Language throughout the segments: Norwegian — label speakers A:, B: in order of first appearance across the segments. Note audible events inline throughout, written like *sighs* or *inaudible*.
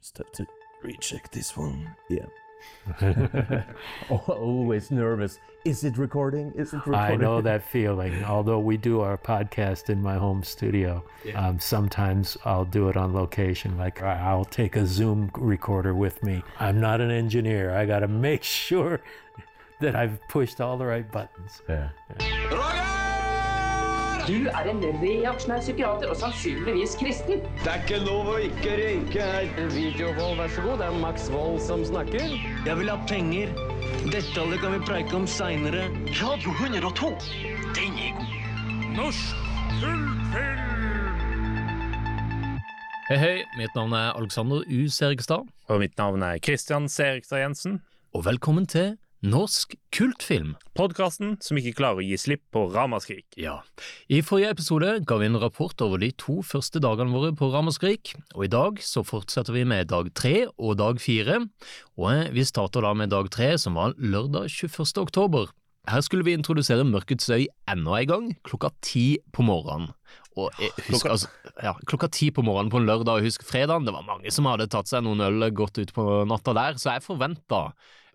A: Just have to recheck this one. Yeah. *laughs*
B: Always nervous. Is it recording? Is it recording?
C: I know that feeling. Although we do our podcast in my home studio, um, sometimes I'll do it on location. Like I- I'll take a Zoom recorder with me. I'm not an engineer. I got to make *laughs* sure that I've pushed all the right buttons.
B: Yeah.
D: Du er en reaksjonær psykiater og sannsynligvis kristen.
E: Det er ikke lov å ikke røyke her.
D: Videovold, vær så god. Det er Max Vold som snakker.
E: Jeg vil ha penger. Detaljer kan vi preike om seinere. Radio 102. Den er god.
F: Hei, hei. Mitt navn er Alexander U. Serigstad,
G: Og mitt navn er Christian Serigstad Jensen.
F: og velkommen til Norsk kultfilm.
G: Podkasten som ikke klarer å gi slipp på ramaskrik.
F: Ja. I forrige episode ga vi en rapport over de to første dagene våre på Ramaskrik, og i dag så fortsetter vi med dag tre og dag fire, og eh, vi starter da med dag tre, som var lørdag 21. oktober. Her skulle vi introdusere Mørkets øy enda en gang, klokka ti på morgenen. Og eh, husk,
G: Klokka-
F: altså, ja, klokka ti på morgenen på en lørdag, og husk fredagen, det var mange som hadde tatt seg noen øl godt ut på natta der, så jeg forventa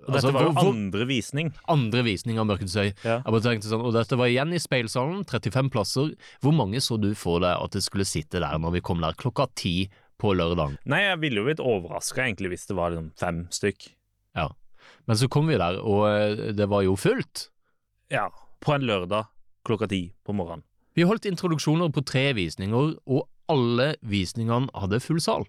G: Og dette var jo andre visning.
F: andre visning av Mørkets øy.
G: Ja.
F: Jeg bare tenkte sånn, og dette var igjen i speilsalen, 35 plasser. Hvor mange så du for deg at det skulle sitte der når vi kom der klokka ti på lørdag?
G: Nei, jeg ville jo blitt overraska egentlig hvis det var liksom fem stykk.
F: Ja. Men så kom vi der, og eh, det var jo fullt.
G: Ja, på en lørdag klokka ti på morgenen.
F: Vi holdt introduksjoner på tre visninger, og alle visningene hadde full sal.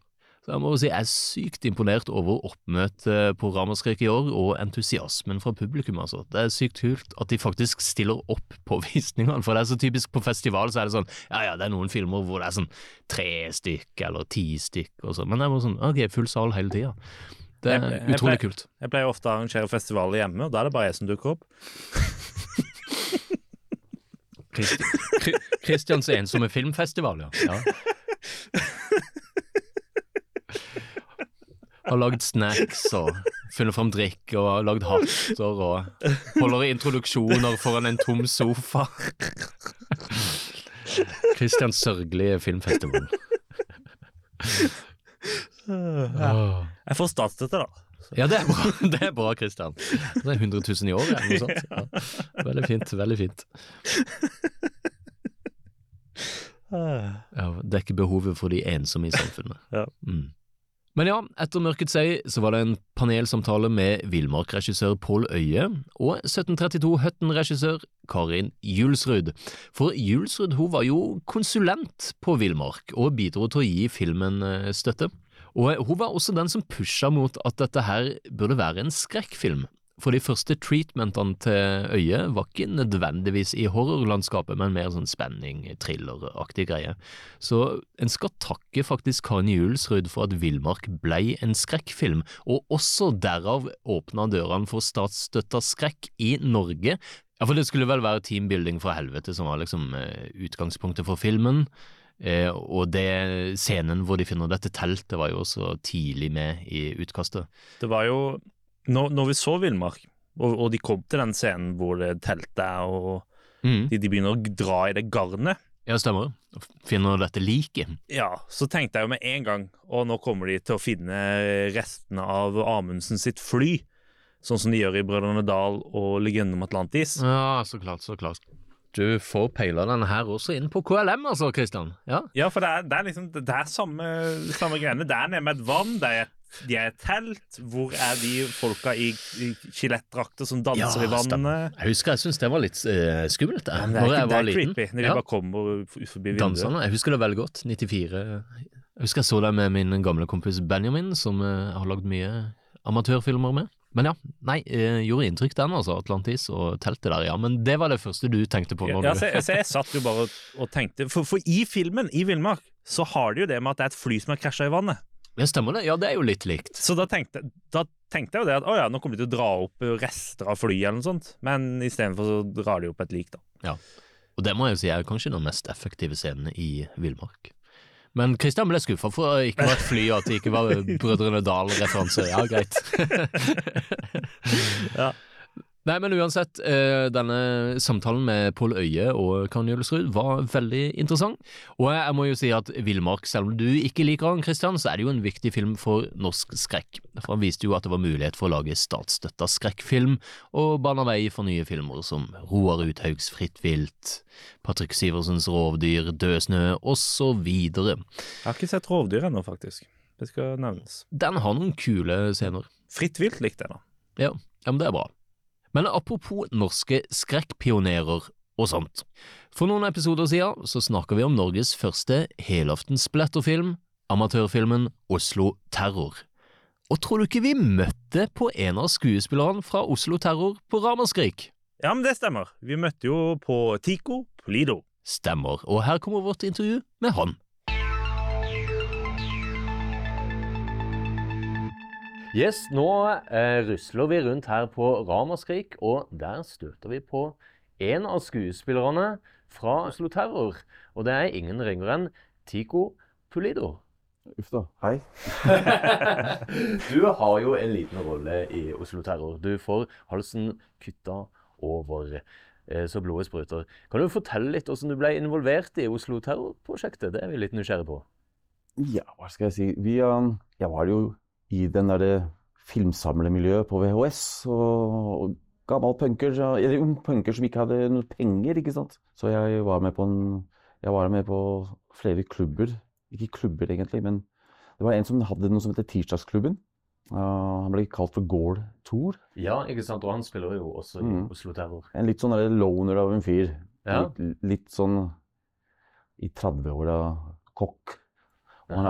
F: Så jeg må si jeg er sykt imponert over oppmøtet på Ramaskrik i år, og entusiasmen fra publikum, altså. Det er sykt kult at de faktisk stiller opp på *laughs* visningene, for det er så typisk på festival, så er det sånn, ja ja, det er noen filmer hvor det er sånn tre stykk eller ti stykk og sånn, men det er bare sånn, ok, full sal hele tida. Det er
G: jeg
F: utrolig
G: ble-
F: kult.
G: Jeg pleier ofte å arrangere festivaler hjemme, og da er det bare jeg som dukker opp.
F: Kristians ensomme filmfestival, ja. ja. *laughs* Har lagd snacks og funnet fram drikk og lagd hatter og holder introduksjoner foran en tom sofa. Kristians sørgelige filmfestival. Ja.
G: Jeg får statsstøtte, da.
F: Ja, det er bra, det er bra, Kristian. Det er 100 000 i året, eller noe sånt. Ja. Veldig fint, veldig fint. Ja, dekke behovet for de ensomme i samfunnet.
G: Ja.
F: Mm. Men ja, etter Mørkets øy så var det en panelsamtale med Villmark-regissør Pål Øye og 1732 Høtten-regissør Karin Julsrud. For Julsrud hun var jo konsulent på Villmark og bidro til å gi filmen eh, støtte. Og hun var også den som pusha mot at dette her burde være en skrekkfilm. For de første treatmentene til øyet var ikke nødvendigvis i horrorlandskapet, men mer sånn spenning, thrilleraktig greie. Så en skal takke faktisk Karin Julsrud for at Villmark blei en skrekkfilm, og også derav åpna dørene for statsstøtta skrekk i Norge. Ja, for det skulle vel være teambuilding fra helvete som var liksom eh, utgangspunktet for filmen. Eh, og det scenen hvor de finner dette teltet var jo også tidlig med i utkastet.
G: Det var jo Når, når vi så Villmark, og, og de kom til den scenen hvor det teltet er, og
F: Mm.
G: de, de begynner å dra i det garnet,
F: Ja, stemmer. Finner dette liket.
G: ja, så tenkte jeg jo med en gang Og nå kommer de til å finne restene av Amundsen sitt fly, sånn som de gjør i Brødrene Dal og Legenden om Atlantis.
F: Ja, så klart, så klart. Du får peila denne her også inn på KLM, altså, Kristian. Ja.
G: Ja, for det er, det er liksom Det er samme, samme greiene. Det er nede med et vann, det er, de er et telt. Hvor er de folka i, i skjelettdrakter som danser i
F: stemmer.
G: vannet?
F: Jeg husker jeg syntes det var litt eh, skummelt, jeg,
G: Ja, det er, ikke,
F: jeg
G: det
F: var
G: er
F: liten.
G: creepy når de
F: Ja.
G: bare kommer forbi vinduet.
F: Danserne. Jeg husker det veldig godt. 94. Jeg husker jeg så det med min gamle kompis Benjamin, som jeg har lagd mye amatørfilmer med. Men ja, nei, eh, gjorde inntrykk den, altså. Atlantis og teltet der, ja. Men det var det første du tenkte på?
G: Ja,
F: Når
G: ja,
F: du...
G: så, så jeg satt jo bare og, og tenkte for, for i filmen, i Villmark, så har de jo det med at det er et fly som har krasja i vannet.
F: Ja, stemmer det? Ja, det er jo litt likt.
G: Så da tenkte, da tenkte jeg jo det at å ja, nå kommer de til å dra opp rester av flyet eller noe sånt. Men istedenfor så drar de opp et lik, da.
F: Og det må jeg jo si er kanskje den mest effektive scenen i Villmark. Men Kristian ble skuffa for at det ikke var et fly, og at det ikke var Brødrene Dal-referanse. Ja, greit. *laughs*
G: Ja.
F: Nei, men uansett, eh, denne samtalen med Pål Øye og Karen Jølsrud var veldig interessant. Og jeg må jo si at Villmark, selv om du ikke liker han, Christian, så er det jo en viktig film for norsk skrekk. For han viste jo at det var mulighet for å lage statsstøtta skrekkfilm, og bana vei for nye filmer som Roar Uthaugs Fritt vilt, Patrick Siversens Rovdyr, Død snø, osv.
G: Jeg har ikke sett rovdyr ennå, faktisk. Det skal nevnes.
F: Den har noen kule scener.
G: Fritt vilt likte jeg, da.
F: Ja, ja, men det er bra. Men apropos norske skrekkpionerer og sånt. For noen episoder siden så snakker vi om Norges første helaftens splatterfilm, amatørfilmen Oslo Terror. Og tror du ikke vi møtte på en av skuespillerne fra Oslo Terror på Ramaskrik?
G: Ja, men det stemmer. Vi møtte jo på Tico Polido.
F: Stemmer, og her kommer vårt intervju med han. Yes, nå eh, rusler vi rundt her på Ramaskrik, og der støter vi på en av skuespillerne fra Oslo Terror. Og det er ingen ringere enn Tico Pulido.
B: Uff da. Hei. *laughs*
F: du har jo en liten rolle i Oslo Terror. Du får halsen kutta over eh, så blodet spruter. Kan du fortelle litt hvordan du ble involvert i Oslo Terror-prosjektet? Det er vi litt nysgjerrige på.
B: Ja, hva skal jeg si. Vi, um, jeg var jo i den derre filmsamlemiljøet på VHS. Og, og gammel punker, eller ung punker som ikke hadde noe penger, ikke sant. Så jeg var med på en Jeg var med på flere klubber. Ikke klubber, egentlig, men det var en som hadde noe som heter Tirsdagsklubben. Uh, han ble kalt for Gård Thor.
F: Ja, ikke sant? Og han spiller jo også i
B: Mm.
F: Oslo Terror.
B: En litt sånn loner av en fyr.
F: Ja.
B: Litt, litt sånn i 30-åra kokk. Og han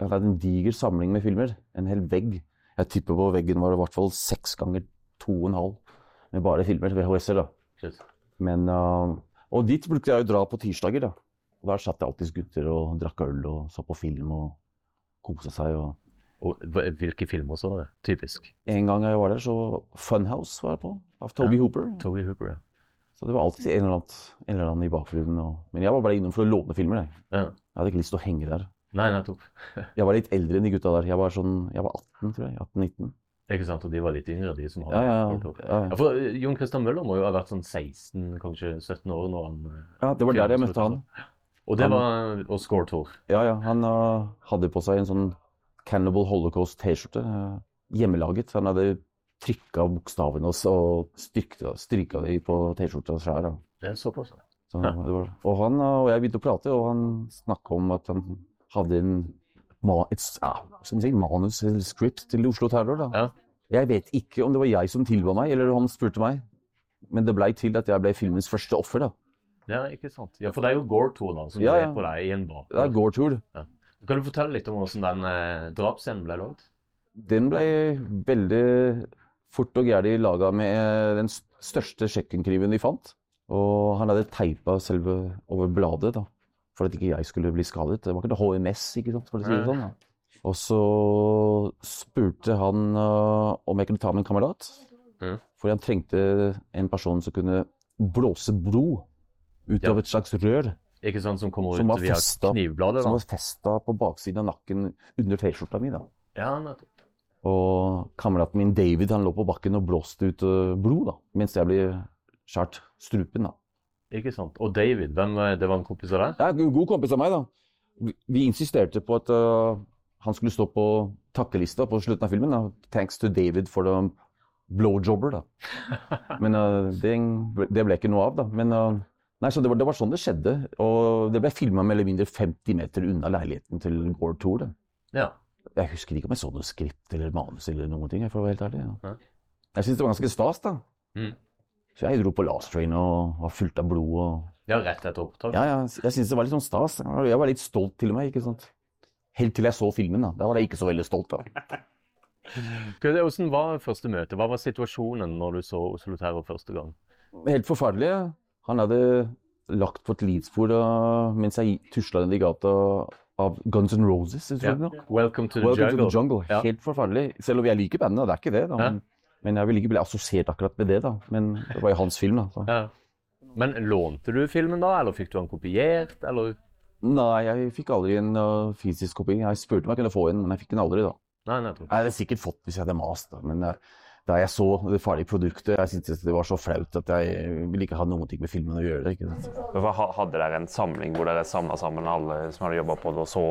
B: han hadde en diger samling med filmer. En hel vegg. Jeg tipper på veggen var det i hvert fall seks ganger to og en halv med bare filmer. VHS-er, da.
F: Shit.
B: Men, uh, og dit brukte jeg å dra på tirsdager. da. Og Der satt det alltid gutter og drakk øl og så på film og kosa seg. og
F: Og hvilke filmer også? var det? Typisk.
B: En gang jeg var der, så Funhouse var jeg på, av Toby
F: Ja.
B: Hooper.
F: Toby Hooper, ja.
B: Så det var alltid en eller annen, en eller annen i bakgrunnen. Og, men jeg var bare innom for å låne filmer. Jeg.
F: ja.
B: jeg hadde ikke lyst til å henge der.
F: Nei, nettopp. *laughs*
B: Jeg var litt eldre enn de gutta der. Jeg var, sånn, jeg var 18, tror jeg. 18-19.
F: Ikke sant? Og de var litt yngre, de som
B: Ja,
F: hadde
B: ja, ja, ja.
F: Ja, for eh, Jon Christian Møller må jo ha vært sånn 16, kanskje 17 år når han eh,
B: ja, det var der jeg møtte han.
F: Og det
B: Han-
F: var og Score Tour.
B: Ja, ja, han uh, hadde på seg en sånn Cannibal Holocaust T-skjorte. Uh, hjemmelaget. Han hadde trykka bokstavene og, s- og stryka de på T-skjorta sjøl.
F: Det er såpass.
B: Så
F: Ja.
B: det var, og han og jeg begynte å prate, og han snakka om at han hadde en et ja, si, manus eller script til Oslo Terror.
F: Ja.
B: Jeg vet ikke om det var jeg som tilba meg, eller han spurte meg. Men det blei til at jeg ble filmens første offer. da.
F: Ja, ikke sant. Ja, for det er jo Gore Tour da, som
B: Ja, ja.
F: på deg i en bar.
B: Det er gårdtur.
F: Kan du fortelle litt om hvordan den eh, drapsscenen ble lagd?
B: Den ble veldig fort og gæli laga med eh, den største kjøkkenkniven vi fant. Og han hadde teipa selve over bladet, da, for at ikke jeg skulle bli skadet. Det var ikke noe HMS, ikke sant, for å si det sånn. Da. Og så spurte han uh, om jeg kunne ta med en kamerat.
F: Mm.
B: For han trengte en person som kunne blåse blod ut
F: Ja.
B: av et slags rør.
F: Ikke sant, som kommer ut via
B: festet-
F: knivbladet?
B: Som var festa på baksiden av nakken under T-skjorta mi. da.
F: Ja, nettopp.
B: Og kameraten min David han lå på bakken og blåste ut øh, blod, da, mens jeg ble skåret strupen. da.
F: Ikke sant. Og David, hvem, eh, det var en kompis av deg?
B: Ja, en god kompis av meg, da. Vi, insisterte på at uh, han skulle stå på takkelista på slutten av filmen. da. Thanks to David for the blowjobber, da. *laughs* Men uh, det, det ble ikke noe av, da. Men uh, Nei, så det var, det var sånn det skjedde. Og det ble filma mer eller mindre 50 meter unna leiligheten til Gore Tour. da.
F: Ja.
B: Jeg husker ikke om jeg så noe skript eller manus eller noen ting. for å være helt ærlig. Ja. Jeg syns det var ganske stas, da.
F: Mm.
B: Så jeg dro på Last Train og var fullt av blod. og...
F: ja, rett etter opptak?
B: Ja, ja, jeg syntes det var litt sånn stas. Jeg var litt stolt til og med. ikke sant? Helt til jeg så filmen. Da Da var jeg ikke så veldig stolt. da. *laughs*
F: Hvordan var første møte? Hva var situasjonen når du så Oslo Terror første gang?
B: Helt forferdelig. Han hadde lagt på et lidspor uh, mens jeg tusla ned i gata av Guns N' Roses. tror jeg det var.
F: Welcome to the
B: Welcome
F: jungle.
B: to the jungle.
F: Ja.
B: Helt forferdelig. Selv om jeg liker bandet, det er ikke det. da. Men, jeg vil ikke bli assosiert akkurat med det. da. Men det var jo hans film. da. Så.
F: Ja. Men lånte du filmen da, eller fikk du den kopiert, eller?
B: Nei, jeg fikk aldri en uh, fysisk kopi. Jeg spurte om jeg kunne få en, men jeg fikk den aldri. da.
F: Nei, nei,
B: Jeg hadde sikkert fått hvis jeg hadde mast, da. Men, uh, da jeg så det ferdige produktet, jeg syntes det var så flaut at jeg ville ikke ha noen ting med filmen å gjøre. ikke sant?
H: Hvorfor Hadde dere en samling hvor dere samla sammen alle som hadde jobba på det, og så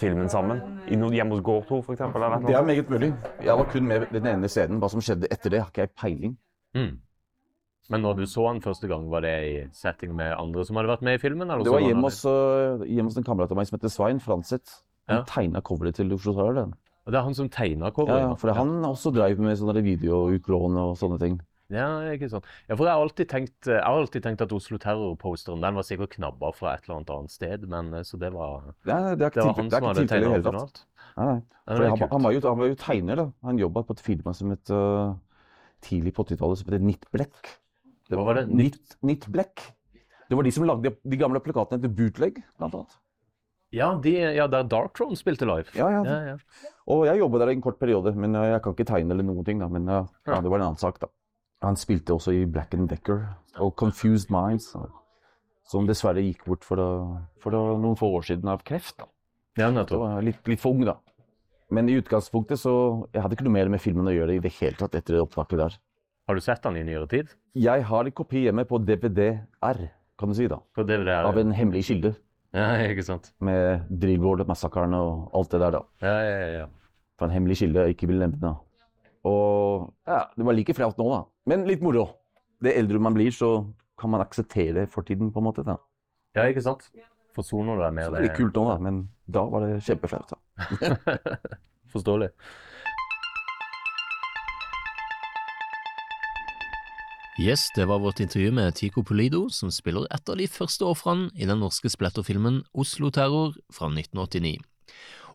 H: filmen sammen? I noe hjemme hos Gård 2, for eksempel?
B: Det er meget mulig. Jeg var kun med den ene scenen. Hva som skjedde etter det, har ikke jeg peiling.
I: Mm. Men når du så han første gang, var det i setting med andre som hadde vært med i filmen? Eller
B: Det var hjemme hos, øh, hjemme hos en kamerat av meg som heter Svein Franseth. Han
I: Ja.
B: tegna coveret til Oslo Terror.
I: Og det er han som tegna coveret?
B: ja, for han også drev med sånne videoutlån og sånne ting.
I: Ja, ikke sant. Ja, for jeg har alltid tenkt, jeg har alltid tenkt at Oslo Terror-posteren den var sikkert knabba fra et eller annet annet sted, men eh, så det var
B: Det er, det er
I: Det var han
B: det er
I: som hadde tegna originalt?
B: Nei, nei. Han, han, var jo, han var jo tegner, da. Han jobba på et firma som het uh, tidlig på 80-tallet som het Nitt Blekk. Det
I: var det?
B: Nitt, Nittblekk. Det var de som lagde de gamle plakatene til Bootleg, blant annet.
I: Ja, de, ja, der Dark Throne spilte live.
B: Ja, ja.
I: Ja, ja.
B: Og jeg jobba der en kort periode, men øh, jeg kan ikke tegne eller noen ting, da. Men øh, ja, det var en annen sak, da. Han spilte også i Black and Decker og Confused Minds, som dessverre gikk bort for, da- for da noen få år siden av kreft. da.
I: ja nettopp.
B: var litt, litt for ung, da. Men i utgangspunktet så Jeg hadde ikke noe mer med filmen å gjøre i det hele tatt etter det opptaket der.
I: Har du sett den i nyere tid?
B: Jeg har en kopi hjemme på DVD-R, kan du si, da.
I: På DVD-R?
B: Av en hemmelig kilde.
I: Ja, *laughs* ikke sant.
B: Med Drillboard-massakren og alt det der, da.
I: Ja, ja, ja.
B: Fra en hemmelig kilde jeg ikke vil nevne. Og ja, det var like flaut nå, da. Men litt moro. Det eldre man blir, så kan man akseptere fortiden, på en måte. da.
I: Ja, ikke sant? Forsoner du deg med
B: Så det litt kult nå, da, men da var det kjempeflaut. da. *laughs*
I: Forståelig.
F: Yes, det var vårt intervju med Tico Polido, som spiller et av de første ofrene i den norske splatterfilmen Oslo Terror fra 1989.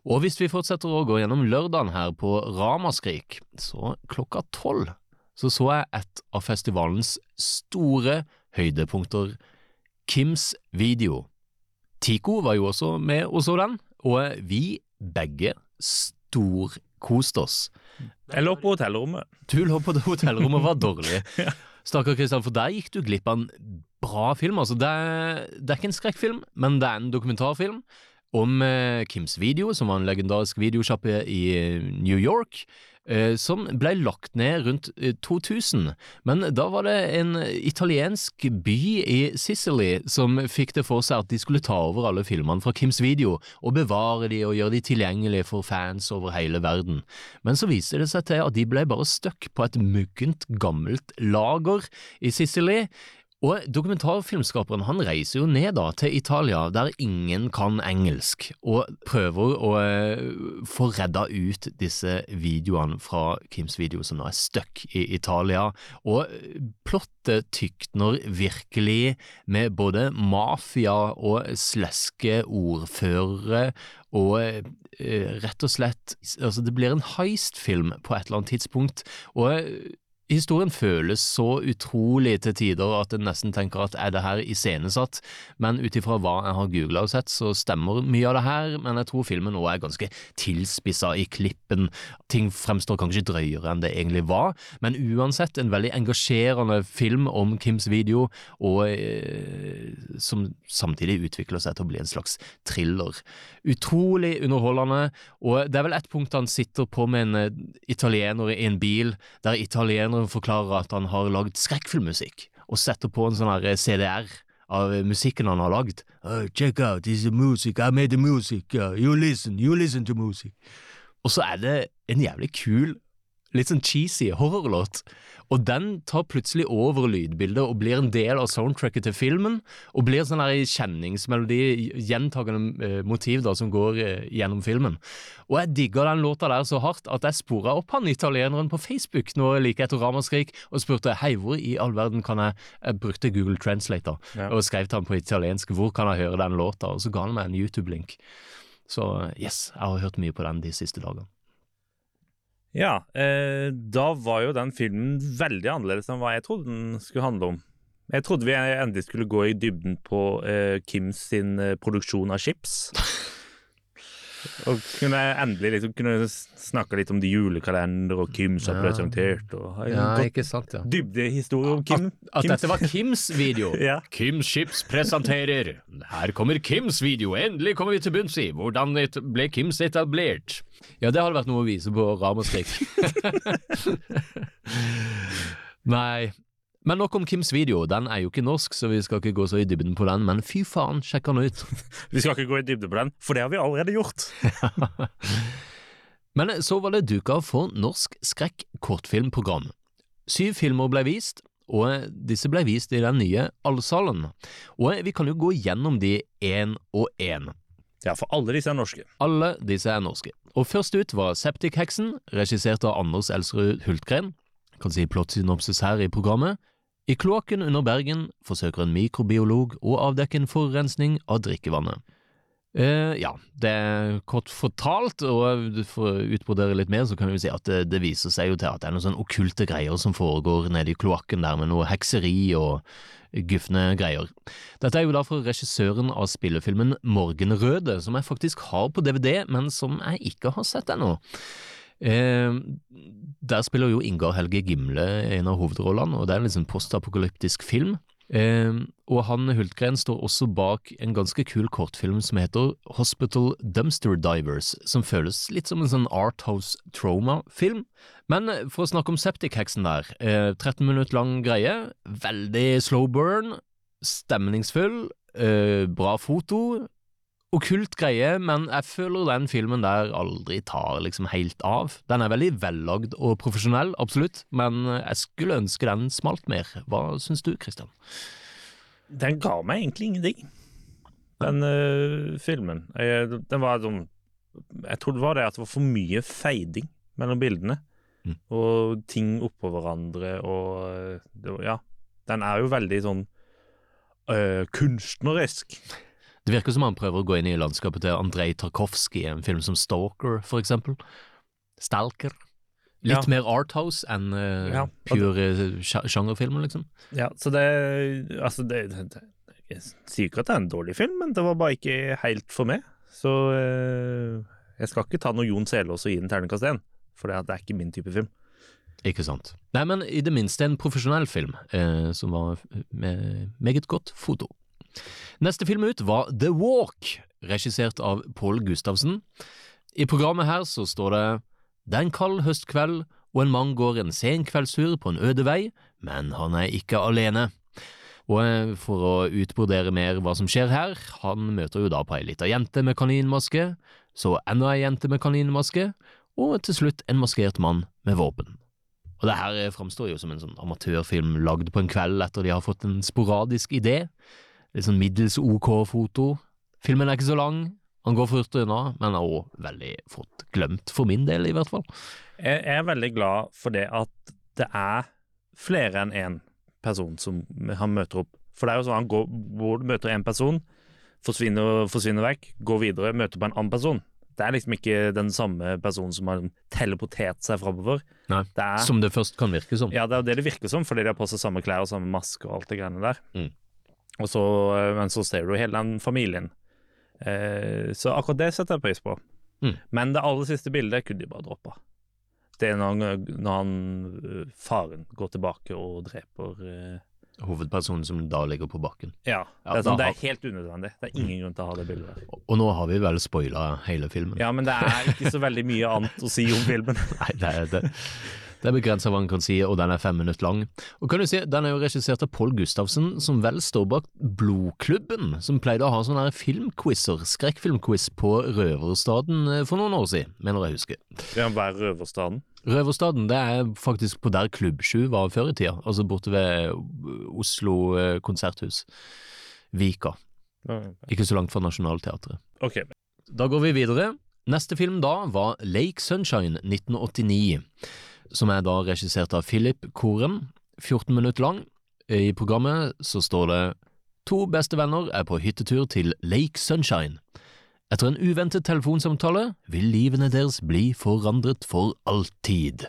F: Og hvis vi fortsetter å gå gjennom lørdagen her på Ramaskrik, så klokka tolv så så jeg et av festivalens store høydepunkter, Kims video. Tico var jo også med og så den, og vi begge storkoste oss.
G: Jeg lå på hotellrommet.
F: Du lå på det hotellrommet var dårlig. *laughs* Stakkar Kristian, for der gikk du glipp av en bra film. Altså, det, er, det er ikke en skrekkfilm, men det er en dokumentarfilm om eh, Kims Video, som var en legendarisk videosjappe i eh, New York, eh, som ble lagt ned rundt eh, 2000. Men da var det en italiensk by i Sicily som fikk det for seg at de skulle ta over alle filmene fra Kims Video og bevare de og gjøre de tilgjengelige for fans over hele verden. Men så viste det seg til at de ble bare stuck på et muggent, gammelt lager i Sicily. Og dokumentarfilmskaperen han reiser jo ned da til Italia, der ingen kan engelsk, og prøver å eh, få redda ut disse videoene fra Kims video som nå er stuck i Italia. Og plottet tykner virkelig med både mafia og sleske ordførere og eh, rett og slett Altså, det blir en heist-film på et eller annet tidspunkt, og Historien føles så utrolig til tider at en nesten tenker at er det her iscenesatt, men ut ifra hva jeg har googla og sett, så stemmer mye av det her, men jeg tror filmen nå er ganske tilspissa i klippen, ting fremstår kanskje drøyere enn det egentlig var, men uansett en veldig engasjerende film om Kims video, og eh, som samtidig utvikler seg til å bli en slags thriller. Utrolig underholdende, og det er vel ett punkt han sitter på med en eh, italiener i en bil, der forklarer at han har lagd skrekkfilmmusikk, og setter på en sånn her CDR av musikken han har lagd. Oh, check out, this is music, I made the music, you listen, you listen to music. Og så er det en jævlig kul, litt sånn cheesy horrorlåt, og den tar plutselig over lydbildet og blir en del av soundtracket til filmen, og blir sånn her kjenningsmelodi, gjentagende eh, motiv da, som går eh, gjennom filmen. Og jeg digger den låta der så hardt at jeg spora opp han italieneren på Facebook nå like etter Ramaskrik, og spurte hei, hvor i all verden kan jeg Jeg brukte Google Translator
G: Ja.
F: og skrev til han på italiensk hvor kan jeg høre den låta, og så ga han meg en YouTube-link. Så yes, jeg har hørt mye på den de siste dagene.
G: Ja, eh, da var jo den filmen veldig annerledes enn hva jeg trodde den skulle handle om. Jeg trodde vi endelig skulle gå i dybden på eh, Kims sin eh, produksjon av chips. *laughs* Og kunne endelig liksom kunne snakke litt om de julekalender og Kim som
F: Ja.
G: presentert. Og
F: Ja, ikke sant, ja.
G: Dybdehistorie om Kim.
F: At
G: Kims-
F: dette var Kims video. *laughs*
G: Ja.
F: Kims Chips presenterer. Her kommer Kims video. Endelig kommer vi til bunns i hvordan ble Kims etablert. Ja, det hadde vært noe å vise på Ramaskrik. *laughs* Nei. Men nok om Kims video. Den er jo ikke norsk, så vi skal ikke gå så i dybden på den. Men fy faen, sjekk den ut. *laughs*
G: Vi skal ikke gå i dybden på den, for det har vi allerede gjort. *laughs*
F: Men så var det duka for norsk skrekk-kortfilmprogram. Syv filmer ble vist, og disse ble vist i den nye Allsalen. Og vi kan jo gå gjennom de én og én.
G: Ja, for alle disse er norske.
F: Alle disse er norske. Og først ut var Septic-heksen, regissert av Anders Elsrud Hultgren. Kan si plottsynopsis her i programmet. I kloakken under Bergen forsøker en mikrobiolog å avdekke en forurensning av drikkevannet. Uh, ja, det er kort fortalt, og for å utbrodere litt mer, så kan vi si at det, det viser seg jo til at det er noen sånne okkulte greier som foregår nede i kloakken der, med noe hekseri og gufne greier. Dette er jo da fra regissøren av spillefilmen Morgenrøde, som jeg faktisk har på DVD, men som jeg ikke har sett ennå. Eh, der spiller jo Ingar Helge Gimle en av hovedrollene, og det er en liksom postapokalyptisk film. Eh, og han Hultgren står også bak en ganske kul kortfilm som heter Hospital Dumpster Divers, som føles litt som en sånn Arthouse Trauma-film. Men for å snakke om Septic-heksen der, eh, 13 minutter lang greie, veldig slow burn, stemningsfull, eh, bra foto, okkult greie, men jeg føler den filmen der aldri tar liksom helt av. Den er veldig vellagd og profesjonell, absolutt, men jeg skulle ønske den smalt mer. Hva syns du, Christian?
G: Den ga meg egentlig ingenting, den uh, filmen. Jeg, den var sånn Jeg tror det var det at det var for mye feiding mellom bildene.
F: Mm.
G: Og ting oppå hverandre og øh, det, Ja. Den er jo veldig sånn uh, kunstnerisk.
F: Det virker som han prøver å gå inn i landskapet til Andrej Tarkovskij i en film som Stalker, for eksempel. Stalker. Litt
G: Ja.
F: mer Arthouse enn uh,
G: Ja,
F: pure sja- sjangerfilmer, liksom.
G: Ja, så det Altså, det, det, Jeg sier ikke at det er en dårlig film, men det var bare ikke helt for meg. Så uh, jeg skal ikke ta noe Jon Selås og gi den terningkast én, for det, det er ikke min type film.
F: Ikke sant. Nei, men i det minste en profesjonell film, uh, som var med meget godt foto. Neste film ut var The Walk, regissert av Pål Gustavsen. I programmet her så står det Det er en kald høstkveld, og en mann går en sen kveldstur på en øde vei, men han er ikke alene. Og eh, for å utbrodere mer hva som skjer her, han møter jo da på ei lita jente med kaninmaske, så enda ei jente med kaninmaske, og til slutt en maskert mann med våpen. Og det her eh, framstår jo som en sånn amatørfilm lagd på en kveld etter de har fått en sporadisk idé. Litt sånn middels ok foto. Filmen er ikke så lang, han går fort unna, men er òg veldig fått glemt, for min del i hvert fall.
G: Jeg er veldig glad for det at det er flere enn én person som han møter opp. For det er jo sånn han går, hvor du møter én person, forsvinner, forsvinner vekk, går videre, møter på en annen person. Det er liksom ikke den samme personen som har teleportert seg framover.
F: Nei,
G: Det er,
F: Som det først kan virke som.
G: ja, det er det det virker som, fordi de har på seg samme klær og samme maske og alt det greiene der.
F: Mm.
G: Og så, eh, men så ser du hele den familien. Eh, så akkurat det setter jeg pris på.
F: Mm.
G: Men det aller siste bildet kunne de bare droppa. Det er når han, når han øh, faren går tilbake og dreper eh,
F: Hovedpersonen som da ligger på bakken.
G: Ja.
F: Ja,
G: det, er sånn, det
F: har-
G: er helt unødvendig. Det er ingen grunn til å ha det bildet der.
F: Og nå har vi vel spoila hele filmen.
G: Ja, men det er ikke så veldig mye annet å si om filmen. *laughs*
F: Nei, det er, det, det er begrensa hva en kan si, og den er fem minutter lang. Og kan du si, Den er jo regissert av Pål Gustavsen, som vel står bak Blodklubben, som pleide å ha sånne filmquizer, skrekkfilmquiz på Røverstaden eh, for noen år siden, mener jeg husker.
G: Ja, Hva er Røverstaden?
F: Røverstaden det er faktisk på der Klubb 7 var før i tida, altså borte ved Oslo eh, konserthus. Vika. Ikke så langt fra Nationaltheatret.
G: Okay.
F: Da går vi videre. Neste film da var Lake Sunshine 1989, som er da regissert av Philip Koren, 14 minutter lang. I programmet så står det To bestevenner er på hyttetur til Lake Sunshine. Etter en uventet telefonsamtale vil livene deres bli forandret for alltid.